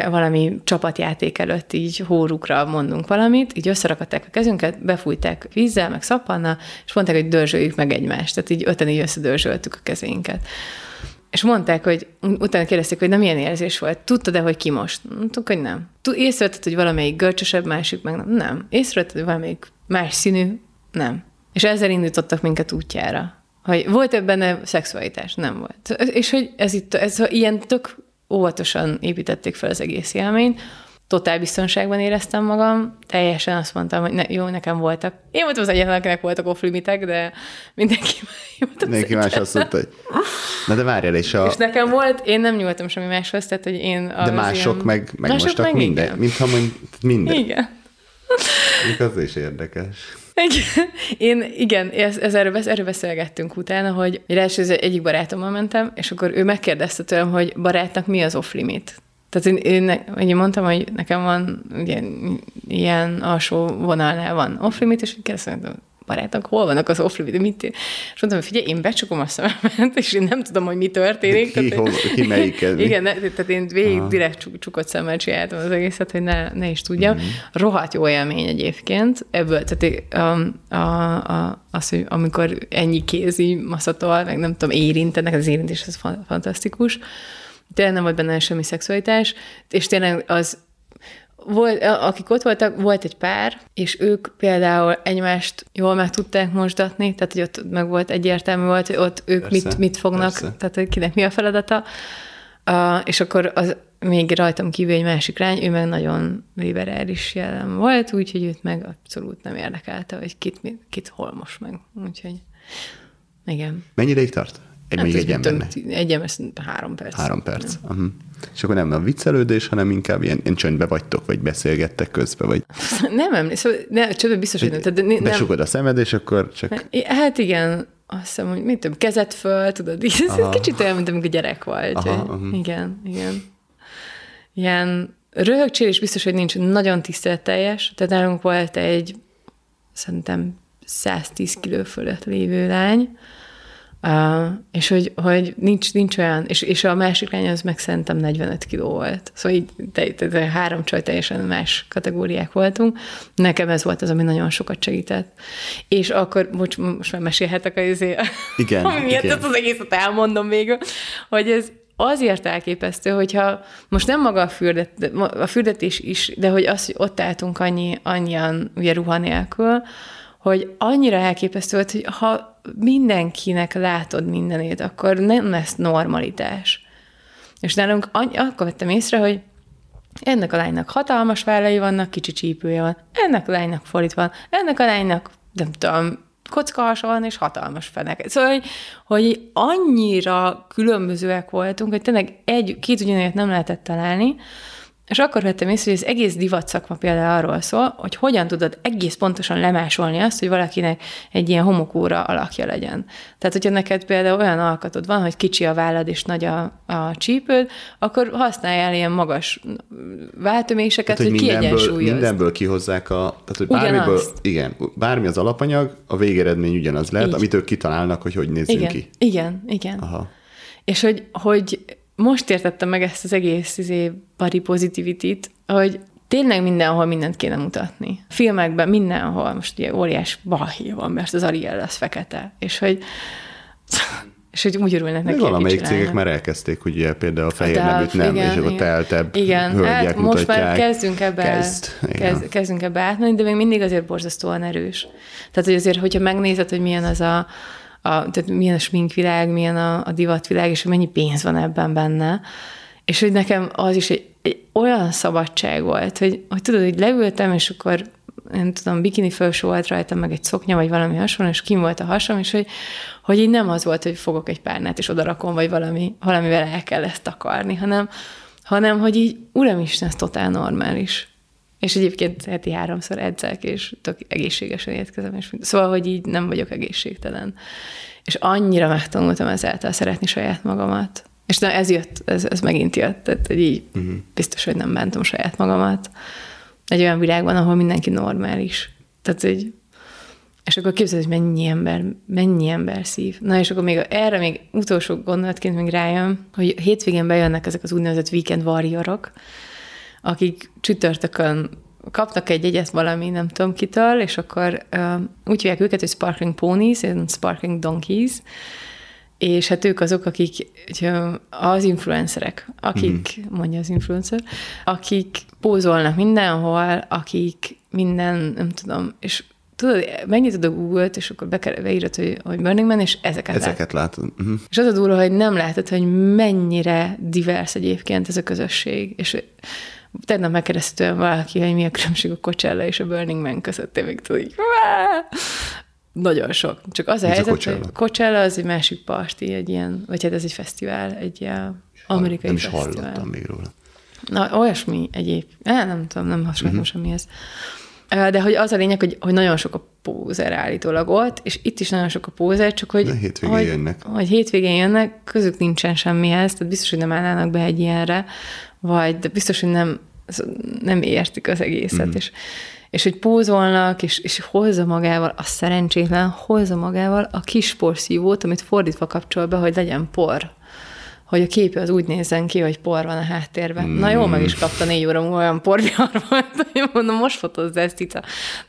valami csapatjáték előtt így hórukra mondunk valamit, így összerakatták a kezünket, befújták vízzel, meg szappannal, és mondták, hogy dörzsöljük meg egymást. Tehát így öten így összedörzsöltük a kezénket. És mondták, hogy utána kérdezték, hogy nem milyen érzés volt. Tudtad-e, hogy ki most? Mondtuk, hogy nem. Észrevetted, hogy valamelyik görcsösebb, másik meg nem. Nem. Észrevetted, hogy valamelyik más színű? Nem. És ezzel indítottak minket útjára. Hogy volt-e benne szexualitás? Nem volt. És hogy ez itt, ez ilyen tök óvatosan építették fel az egész élményt, totál biztonságban éreztem magam, teljesen azt mondtam, hogy ne, jó, nekem voltak. Én voltam az egyetlen, akinek voltak off-limitek, de mindenki, *laughs* mindenki más azt mondta, hogy na de várjál, és a... És nekem volt, én nem nyúltam semmi máshoz, tehát, hogy én... De mások ilyen... meg, meg mások mostak meg minden, igen. mintha mond, minden. Igen. az is érdekes. Igen. Én, igen, ez, ez erről, erről beszélgettünk utána, hogy első egyik barátommal mentem, és akkor ő megkérdezte tőlem, hogy barátnak mi az off-limit. Tehát én, én, én mondtam, hogy nekem van ugye, ilyen alsó vonalnál van off-limit, és kérdeztem, barátok, hol vannak az off mit És mondtam, hogy figyelj, én becsukom a szememet, és én nem tudom, hogy mi történik. Ki, tehát, hol, ki melyik Igen, ne, tehát én végig Aha. direkt csukott szemmel csináltam az egészet, hogy ne, ne is tudjam. Mm-hmm. Rohadt jó élmény egyébként. Ebből, tehát a, a, a, az, hogy amikor ennyi kézi maszatol, meg nem tudom, érintenek, az érintés az fantasztikus tényleg nem volt benne semmi szexualitás, és tényleg az volt, akik ott voltak, volt egy pár, és ők például egymást jól meg tudták mosdatni, tehát hogy ott meg volt egyértelmű volt, hogy ott ők persze, mit, mit fognak, persze. tehát hogy kinek mi a feladata. Uh, és akkor az, még rajtam kívül egy másik lány, ő meg nagyon liberális jelen volt, úgyhogy őt meg abszolút nem érdekelte, hogy kit, kit hol most meg. Úgyhogy igen. Mennyi ideig tart? Egy, hát egy embernek? Egy ember három perc. Három perc. Ja. Uh-huh. És akkor nem a viccelődés, hanem inkább ilyen, ilyen csöndbe vagytok, vagy beszélgettek közben, vagy... *laughs* Nem emlékszem, ne, csöndbe biztos, hogy nem. Tehát, nem. Besugod a szemed, és akkor csak... Hát, igen, azt hiszem, hogy mit tudom, kezet föl, tudod, ez kicsit olyan, mint amikor gyerek volt. Aha, uh-huh. Igen, igen. Ilyen röhögcsélés biztos, hogy nincs nagyon tiszteletteljes. Tehát nálunk volt egy, szerintem 110 kiló fölött lévő lány, Uh, és hogy, hogy nincs, nincs olyan, és, és a másik lány az meg szerintem 45 kiló volt. Szóval így te, te, te, három csaj teljesen más kategóriák voltunk. Nekem ez volt az, ami nagyon sokat segített. És akkor, most, most már mesélhetek az *laughs* igen, ami miatt igen. az egészet elmondom végül, hogy ez azért elképesztő, hogyha most nem maga a, fürdet, a fürdetés is, de hogy az, hogy ott álltunk annyi, annyian ugye ruha nélkül, hogy annyira elképesztő volt, hogy ha mindenkinek látod mindenét, akkor nem lesz normalitás. És nálunk akkor vettem észre, hogy ennek a lánynak hatalmas vállai vannak, kicsi csípője van, ennek a lánynak folit van, ennek a lánynak, nem tudom, kockahasa van, és hatalmas fenek. Szóval, hogy, hogy annyira különbözőek voltunk, hogy tényleg egy, két ugyanért nem lehetett találni, és akkor vettem észre, hogy az egész divat szakma például arról szól, hogy hogyan tudod egész pontosan lemásolni azt, hogy valakinek egy ilyen homokóra alakja legyen. Tehát, hogyha neked például olyan alkatod van, hogy kicsi a vállad és nagy a, a csípőd, akkor használjál ilyen magas váltöméseket, tehát, hogy, hogy mindenből, mindenből kihozzák a... Tehát, hogy bármiből, igen, bármi az alapanyag, a végeredmény ugyanaz lehet, Így. amit ők kitalálnak, hogy hogy nézzünk igen, ki. Igen, igen. Aha. És hogy, hogy most értettem meg ezt az egész izé, body positivity-t, hogy tényleg mindenhol mindent kéne mutatni. Filmekben mindenhol, most ugye óriás balhé van, mert az Ariel az fekete, és hogy és hogy úgy örülnek neki, Valamelyik cégek már elkezdték, ugye például a fehér nem, igen, és akkor teltebb igen, hölgyek hát most már kezdünk ebbe, kezd, kezd, kezdünk ebbe átmenni, de még mindig azért borzasztóan erős. Tehát, hogy azért, hogyha megnézed, hogy milyen az a a, tehát milyen a sminkvilág, milyen a, a divatvilág, és hogy mennyi pénz van ebben benne. És hogy nekem az is egy, egy olyan szabadság volt, hogy, hogy tudod, hogy leültem, és akkor nem tudom, bikini felső volt rajtam, meg egy szoknya, vagy valami hasonló, és kim volt a hasam, és hogy, hogy így nem az volt, hogy fogok egy párnát, és odarakom, vagy valami, valamivel el kell ezt akarni, hanem, hanem hogy így, uramisten, ez totál normális. És egyébként heti háromszor edzek, és tök egészségesen étkezem, és szóval, hogy így nem vagyok egészségtelen. És annyira megtanultam ezáltal szeretni saját magamat. És na, ez jött, ez, ez megint jött, tehát hogy így uh-huh. biztos, hogy nem bántom saját magamat. Egy olyan világban, ahol mindenki normális. Tehát, hogy és akkor képzeld, hogy mennyi ember, mennyi ember szív. Na, és akkor még erre még utolsó gondolatként még rájön, hogy hétvégén bejönnek ezek az úgynevezett weekend warriorok, akik csütörtökön kapnak egy jegyet valami, nem tudom kitől, és akkor uh, úgy hívják őket, hogy Sparkling Ponies, Sparkling Donkeys, és hát ők azok, akik az influencerek, akik, mm. mondja az influencer, akik pózolnak mindenhol, akik minden, nem tudom, és tudod, megnyitod a Google-t, és akkor beírod, hogy, hogy Burning Man, és ezeket, ezeket látod. látod. Uh-huh. És az a durva, hogy nem látod, hogy mennyire divers egyébként ez a közösség, és tegnap megkérdezte valaki, hogy mi a különbség a Coachella és a Burning Man között, én még tudod, nagyon sok. Csak az a helyzet, a Coachella? hogy Coachella az egy másik parti, egy ilyen, vagy hát ez egy fesztivál, egy ilyen amerikai Nem is fesztivál. hallottam még róla. Na, olyasmi egyéb. Eh, nem tudom, nem hasonló uh-huh. semmi ez. De hogy az a lényeg, hogy, hogy nagyon sok a pózer állítólag ott, és itt is nagyon sok a pózer, csak hogy... De hétvégén hogy, jönnek. Hogy hétvégén jönnek, közük nincsen semmihez, tehát biztos, hogy nem állnának be egy ilyenre, vagy de biztos, hogy nem, nem értik az egészet, mm. és, és hogy pózolnak, és, és hozza magával, a szerencsétlen hozza magával a kis porszívót, amit fordítva kapcsol be, hogy legyen por hogy a képe az úgy nézzen ki, hogy por van a háttérben. Mm. Na jó, meg is kapta négy óra múlva olyan porvihar volt, hogy mondom, most fotózz ezt cica.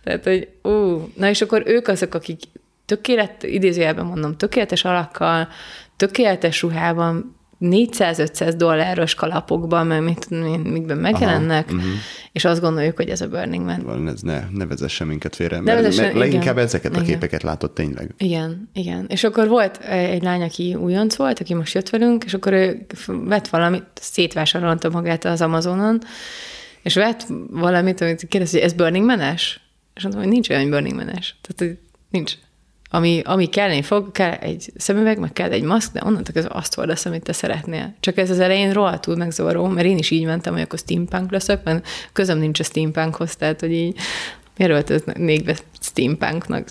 Tehát, hogy ú, na és akkor ők azok, akik tökélet, idézőjelben mondom, tökéletes alakkal, tökéletes ruhában, 400-500 dolláros kalapokban, mert mit, mikben megjelennek, Aha, uh-huh. és azt gondoljuk, hogy ez a Burning Man. Van, ez ne, ne vezesse minket félre, mert, vezessen, mert leginkább igen, ezeket a képeket látott tényleg. Igen, igen. És akkor volt egy lány, aki újonc volt, aki most jött velünk, és akkor ő vett valamit, szétvásárolta magát az Amazonon, és vett valamit, amit kérdez, hogy ez Burning Man-es? És mondtam, hogy nincs olyan Burning Man-es. Tehát, hogy nincs ami, ami kelleni fog, kell egy szemüveg, meg kell egy maszk, de onnantól kezdve azt hordasz, amit te szeretnél. Csak ez az elején rohadtul megzavaró, mert én is így mentem, hogy akkor steampunk leszek, mert közöm nincs a steampunkhoz, tehát hogy így miért öltöznék be steampunknak,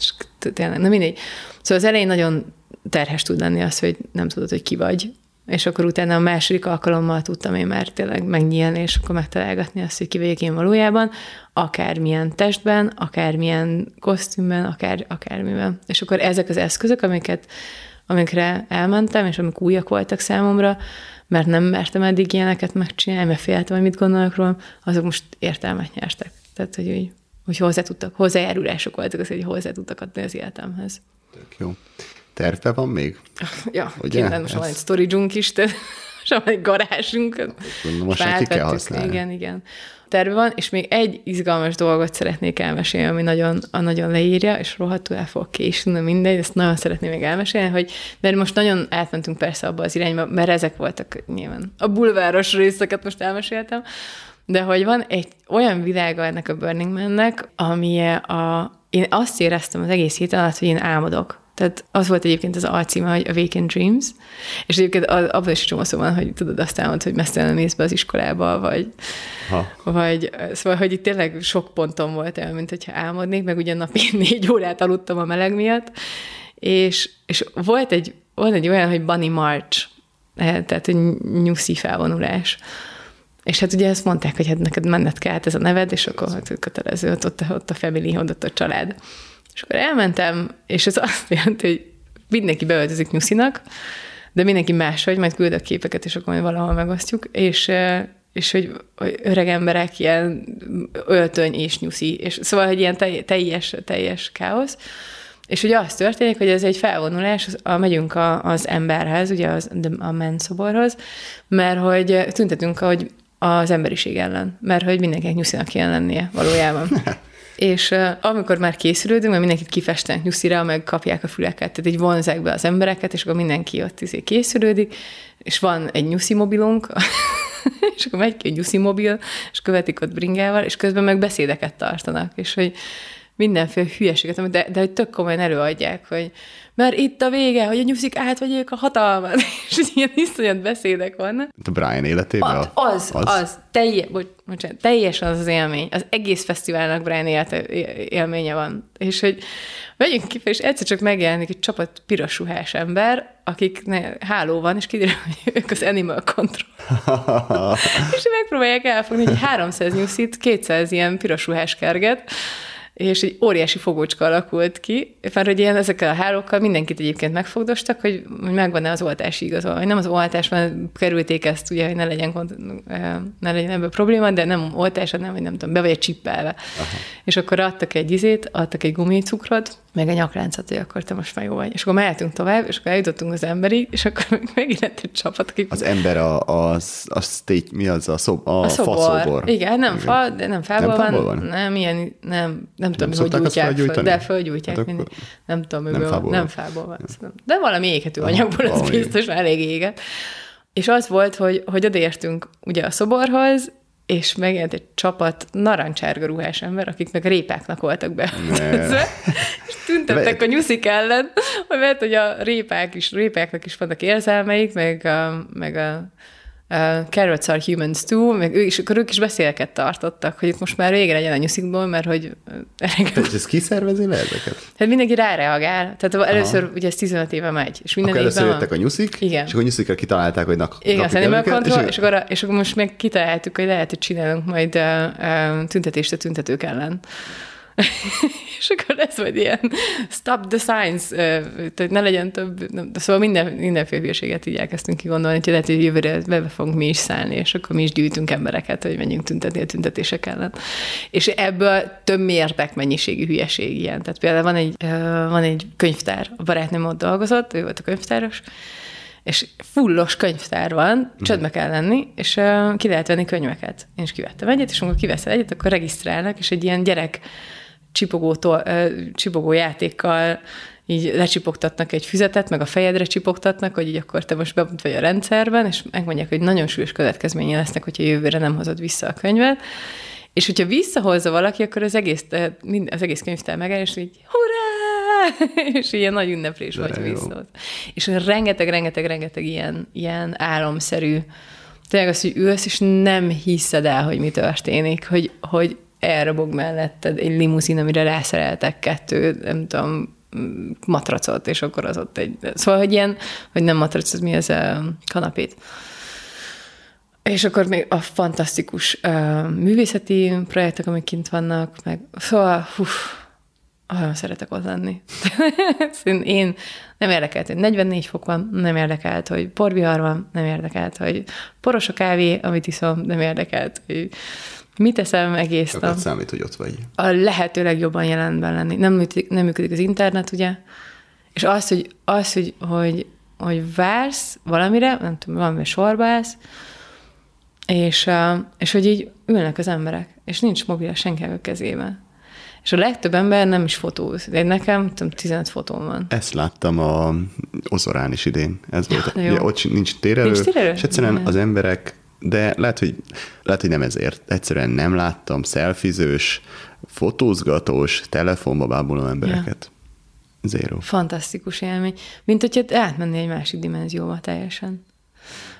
tényleg, na mindegy. Szóval az elején nagyon terhes tud lenni az, hogy nem tudod, hogy ki vagy, és akkor utána a második alkalommal tudtam én már tényleg megnyílni, és akkor megtalálgatni azt, hogy ki vagyok én valójában, akármilyen testben, akármilyen kosztümben, akár, akármiben. És akkor ezek az eszközök, amiket, amikre elmentem, és amik újak voltak számomra, mert nem mertem eddig ilyeneket megcsinálni, mert féltem, hogy mit gondolok róla, azok most értelmet nyertek. Tehát, hogy, úgy, hogy hozzá tudtak, hozzájárulások voltak az, hogy hozzá tudtak adni az életemhez. Tök jó. Terve van még? Ja, Ugye? most van egy storage is, tehát *laughs* most van egy garázsunk. Most már ki kell használni. Igen, igen. Terve van, és még egy izgalmas dolgot szeretnék elmesélni, ami nagyon, a nagyon leírja, és rohadtul el fog késni, mindegy, ezt nagyon szeretném még elmesélni, hogy de most nagyon átmentünk persze abba az irányba, mert ezek voltak nyilván. A bulváros részeket most elmeséltem, de hogy van egy olyan világa ennek a Burning Man-nek, ami a, én azt éreztem az egész hét alatt, hogy én álmodok. Tehát az volt egyébként az alcíme, hogy Awakened Dreams, és egyébként abban is csomó szó van, hogy tudod, azt elmond, hogy mesztelen mész be az iskolába, vagy, ha. vagy szóval, hogy itt tényleg sok ponton volt el, mint hogyha álmodnék, meg ugye napi *laughs* négy órát aludtam a meleg miatt, és, és volt egy, volt egy olyan, hogy Bunny March, eh, tehát egy nyuszi felvonulás. És hát ugye ezt mondták, hogy hát neked menned kell ez a neved, és akkor hát kötelező, ott, ott, ott a family, ott a család. És akkor elmentem, és ez azt jelenti, hogy mindenki beöltözik nyuszinak, de mindenki máshogy, majd küldök képeket, és akkor majd valahol megosztjuk, és, és hogy, hogy öreg emberek ilyen öltöny és nyuszi, és szóval, hogy ilyen teljes, teljes káosz. És ugye az történik, hogy ez egy felvonulás, a, megyünk a, az emberhez, ugye az, a menszoborhoz, mert hogy tüntetünk, hogy az emberiség ellen, mert hogy mindenkinek nyuszinak kell lennie valójában. *laughs* És uh, amikor már készülődünk, mert mindenkit kifestenek nyuszira, meg kapják a füleket, tehát így vonzák be az embereket, és akkor mindenki ott izé készülődik, és van egy nyuszi mobilunk, *laughs* és akkor megy ki a nyuszi mobil, és követik ott bringával, és közben meg beszédeket tartanak, és hogy mindenféle hülyeséget, de, de hogy tök komolyan előadják, hogy mert itt a vége, hogy a nyuszik átvegyék a hatalmat, *laughs* és ilyen iszonyat beszédek vannak. A Brian életében? Az, az, az, az telje, bocs, bocsánat, teljesen az az élmény. Az egész fesztiválnak Brian élete, élménye van. És hogy megyünk ki, és egyszer csak megjelenik egy csapat piros ruhás ember, akik ne, háló van, és kiderül, hogy ők az Animal Control. *laughs* és megpróbálják elfogni, hogy 300 nyuszit, 200 ilyen piros ruhás kerget, és egy óriási fogócska alakult ki, mert hogy ilyen ezekkel a hálókkal mindenkit egyébként megfogdostak, hogy, hogy megvan-e az oltási igazolvány. Hogy nem az oltásban kerülték ezt, ugye, hogy ne legyen, ne legyen ebből probléma, de nem oltás, nem, hogy nem tudom, be vagy csippelve. Aha. És akkor adtak egy izét, adtak egy gumicukrot, meg egy nyakláncot, hogy akkor te most már jó vagy. És akkor mehetünk tovább, és akkor eljutottunk az emberi, és akkor megint lett egy csapat, akik... Az ember a, a, a state, mi az a, szob, a, a szobor. faszobor. Igen, nem Igen. fa, de nem fából nem van, van. Nem, ilyen, nem, nem tudom, nem hogy gyújtják föl, de fölgyújtják hát mindig. Nem tudom, nem fából, nem fából van. Nem. De valami éghető anyagból, az biztos, elég éget. És az volt, hogy, hogy odaértünk ugye a szoborhoz, és megjelent egy csapat narancsárga ruhás ember, akik meg répáknak voltak be. és tüntettek a nyuszik ellen, mert hogy a répák is, répáknak is vannak érzelmeik, meg a, meg a uh, carrots are humans too, meg ő is, akkor ők is beszélket tartottak, hogy itt most már végre legyen a nyuszikból, mert hogy... Tehát ez ki szervezi le ezeket? Hát mindenki ráreagál. Tehát először, Aha. ugye ez 15 éve megy. És minden akkor először jöttek a nyuszik, Igen. és akkor nyuszikra kitalálták, hogy nak, Igen, aztán animal control, és, és, akkor, és akkor most meg kitaláltuk, hogy lehet, hogy csinálunk majd uh, uh, tüntetést a tüntetők ellen. *laughs* és akkor lesz majd ilyen stop the science, tehát ne legyen több, nem, szóval minden, mindenféle hülyeséget így elkezdtünk kigondolni, hogy lehet, hogy jövőre be fogunk mi is szállni, és akkor mi is gyűjtünk embereket, hogy menjünk tüntetni a tüntetések ellen. És ebből több mértek mennyiségű hülyeség ilyen. Tehát például van egy, van egy könyvtár, a barátnőm ott dolgozott, ő volt a könyvtáros, és fullos könyvtár van, mhm. csöndbe kell lenni, és uh, ki lehet venni könyveket. Én is kivettem egyet, és amikor kiveszel egyet, akkor regisztrálnak, és egy ilyen gyerek csipogótól, csipogó játékkal így lecsipogtatnak egy füzetet, meg a fejedre csipogtatnak, hogy így akkor te most bemut vagy a rendszerben, és megmondják, hogy nagyon súlyos következménye lesznek, hogyha jövőre nem hozod vissza a könyvet. És hogyha visszahozza valaki, akkor az egész, az egész könyvtár megáll, és így hurrá! *laughs* és ilyen nagy ünneplés vagy visszahoz. És rengeteg, rengeteg, rengeteg ilyen, ilyen álomszerű, tényleg az, hogy ülsz, és nem hiszed el, hogy mi történik, hogy, hogy elrobog melletted egy limuzin, amire rászereltek kettő, nem tudom, matracot, és akkor az ott egy... Szóval, hogy ilyen, hogy nem matrac, mi az a kanapét. És akkor még a fantasztikus uh, művészeti projektek, amik kint vannak, meg szóval, hú, olyan szeretek ott lenni. *laughs* én nem érdekelt, hogy 44 fok van, nem érdekelt, hogy porvihar van, nem érdekelt, hogy poros a kávé, amit iszom, nem érdekelt, hogy Mit teszem egész nap? Számít, hogy ott vagy. A lehető legjobban jelenben lenni. Nem működik, nem működik az internet, ugye? És az, hogy, az, hogy, hogy, hogy vársz valamire, nem tudom, valami sorba állsz, és, és hogy így ülnek az emberek, és nincs mobil senki a kezében. És a legtöbb ember nem is fotóz. De nekem tudom, 15 fotóm van. Ezt láttam a Ozorán is idén. Ez ja, volt. Ugye, ott nincs térelő, nincs térelő, és egyszerűen az emberek de lehet, hogy, lehet, hogy nem ezért. Egyszerűen nem láttam szelfizős, fotózgatós, telefonba bábuló embereket. Ja. Zero. Fantasztikus élmény. Mint hogyha átmenni egy másik dimenzióba teljesen.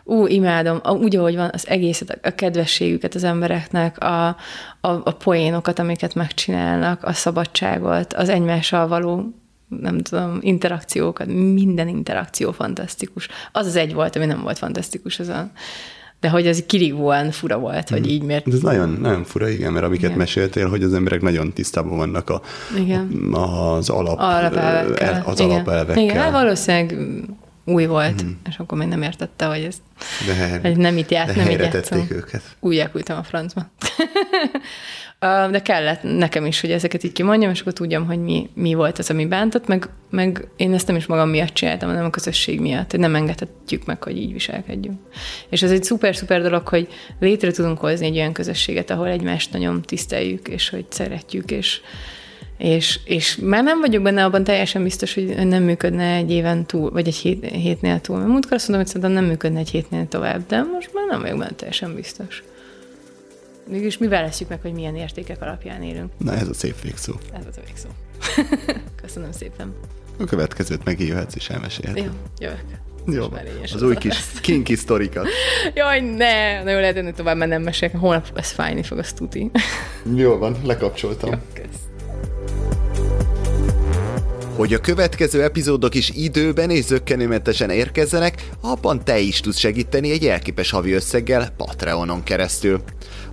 Ú, imádom, úgy, ahogy van, az egészet, a kedvességüket az embereknek, a, a, a poénokat, amiket megcsinálnak, a szabadságot, az egymással való nem tudom, interakciókat, minden interakció fantasztikus. Az az egy volt, ami nem volt fantasztikus, az a de hogy ez kirívóan fura volt, hogy mhm. így miért. Ez nagyon, nagyon fura, igen, mert amiket igen. meséltél, hogy az emberek nagyon tisztában vannak a, igen. az alap, alapelvekkel. az igen. alapelvekkel. Igen, hát valószínűleg új volt, mm. és akkor még nem értette, hogy ez de, hogy nem itt járt, de nem itt játszom. őket. Újjákultam a francba. *laughs* de kellett nekem is, hogy ezeket így kimondjam, és akkor tudjam, hogy mi, mi volt az, ami bántott, meg, meg én ezt nem is magam miatt csináltam, hanem a közösség miatt, hogy nem engedhetjük meg, hogy így viselkedjünk. És ez egy szuper-szuper dolog, hogy létre tudunk hozni egy olyan közösséget, ahol egymást nagyon tiszteljük, és hogy szeretjük, és, és, és már nem vagyok benne abban teljesen biztos, hogy nem működne egy éven túl, vagy egy hét, hétnél túl. Mert múltkor azt mondom, hogy szerintem nem működne egy hétnél tovább, de most már nem vagyok benne teljesen biztos. Mégis mivel leszük meg, hogy milyen értékek alapján élünk? Na ez a szép végszó. Ez az a végszó. *laughs* Köszönöm szépen. A következőt megélhetsz és elmesélheted. Jó, jövök. Jó, az új kis kinky sztorikat. *laughs* Jaj, ne! Na jó, lehet ennél tovább, mert nem mesélek. Holnap ez fájni fog, az tuti. *laughs* Jó van, lekapcsoltam. Jó, kösz. Hogy a következő epizódok is időben és zöggenőmentesen érkezzenek, abban te is tudsz segíteni egy elképes havi összeggel Patreonon keresztül.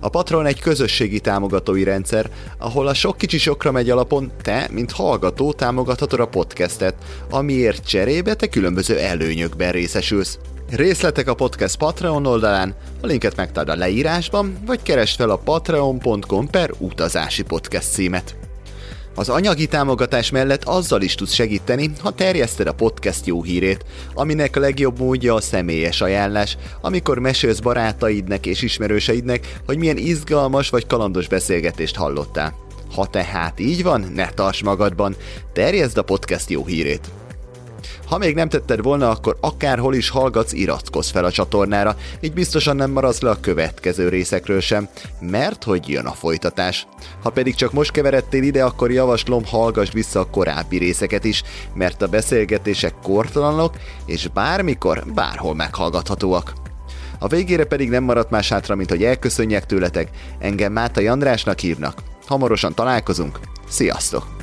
A Patreon egy közösségi támogatói rendszer, ahol a sok kicsi sokra megy alapon te, mint hallgató támogathatod a podcastet, amiért cserébe te különböző előnyökben részesülsz. Részletek a podcast Patreon oldalán, a linket megtalálod a leírásban, vagy keresd fel a patreon.com per utazási podcast címet. Az anyagi támogatás mellett azzal is tudsz segíteni, ha terjeszted a podcast jó hírét, aminek a legjobb módja a személyes ajánlás, amikor mesélsz barátaidnek és ismerőseidnek, hogy milyen izgalmas vagy kalandos beszélgetést hallottál. Ha tehát így van, ne tarts magadban, terjeszd a podcast jó hírét. Ha még nem tetted volna, akkor akárhol is hallgatsz, iratkozz fel a csatornára, így biztosan nem maradsz le a következő részekről sem, mert hogy jön a folytatás. Ha pedig csak most keveredtél ide, akkor javaslom hallgass vissza a korábbi részeket is, mert a beszélgetések kortalanok, és bármikor, bárhol meghallgathatóak. A végére pedig nem maradt más hátra, mint hogy elköszönjek tőletek, engem Máta Andrásnak hívnak. Hamarosan találkozunk, sziasztok!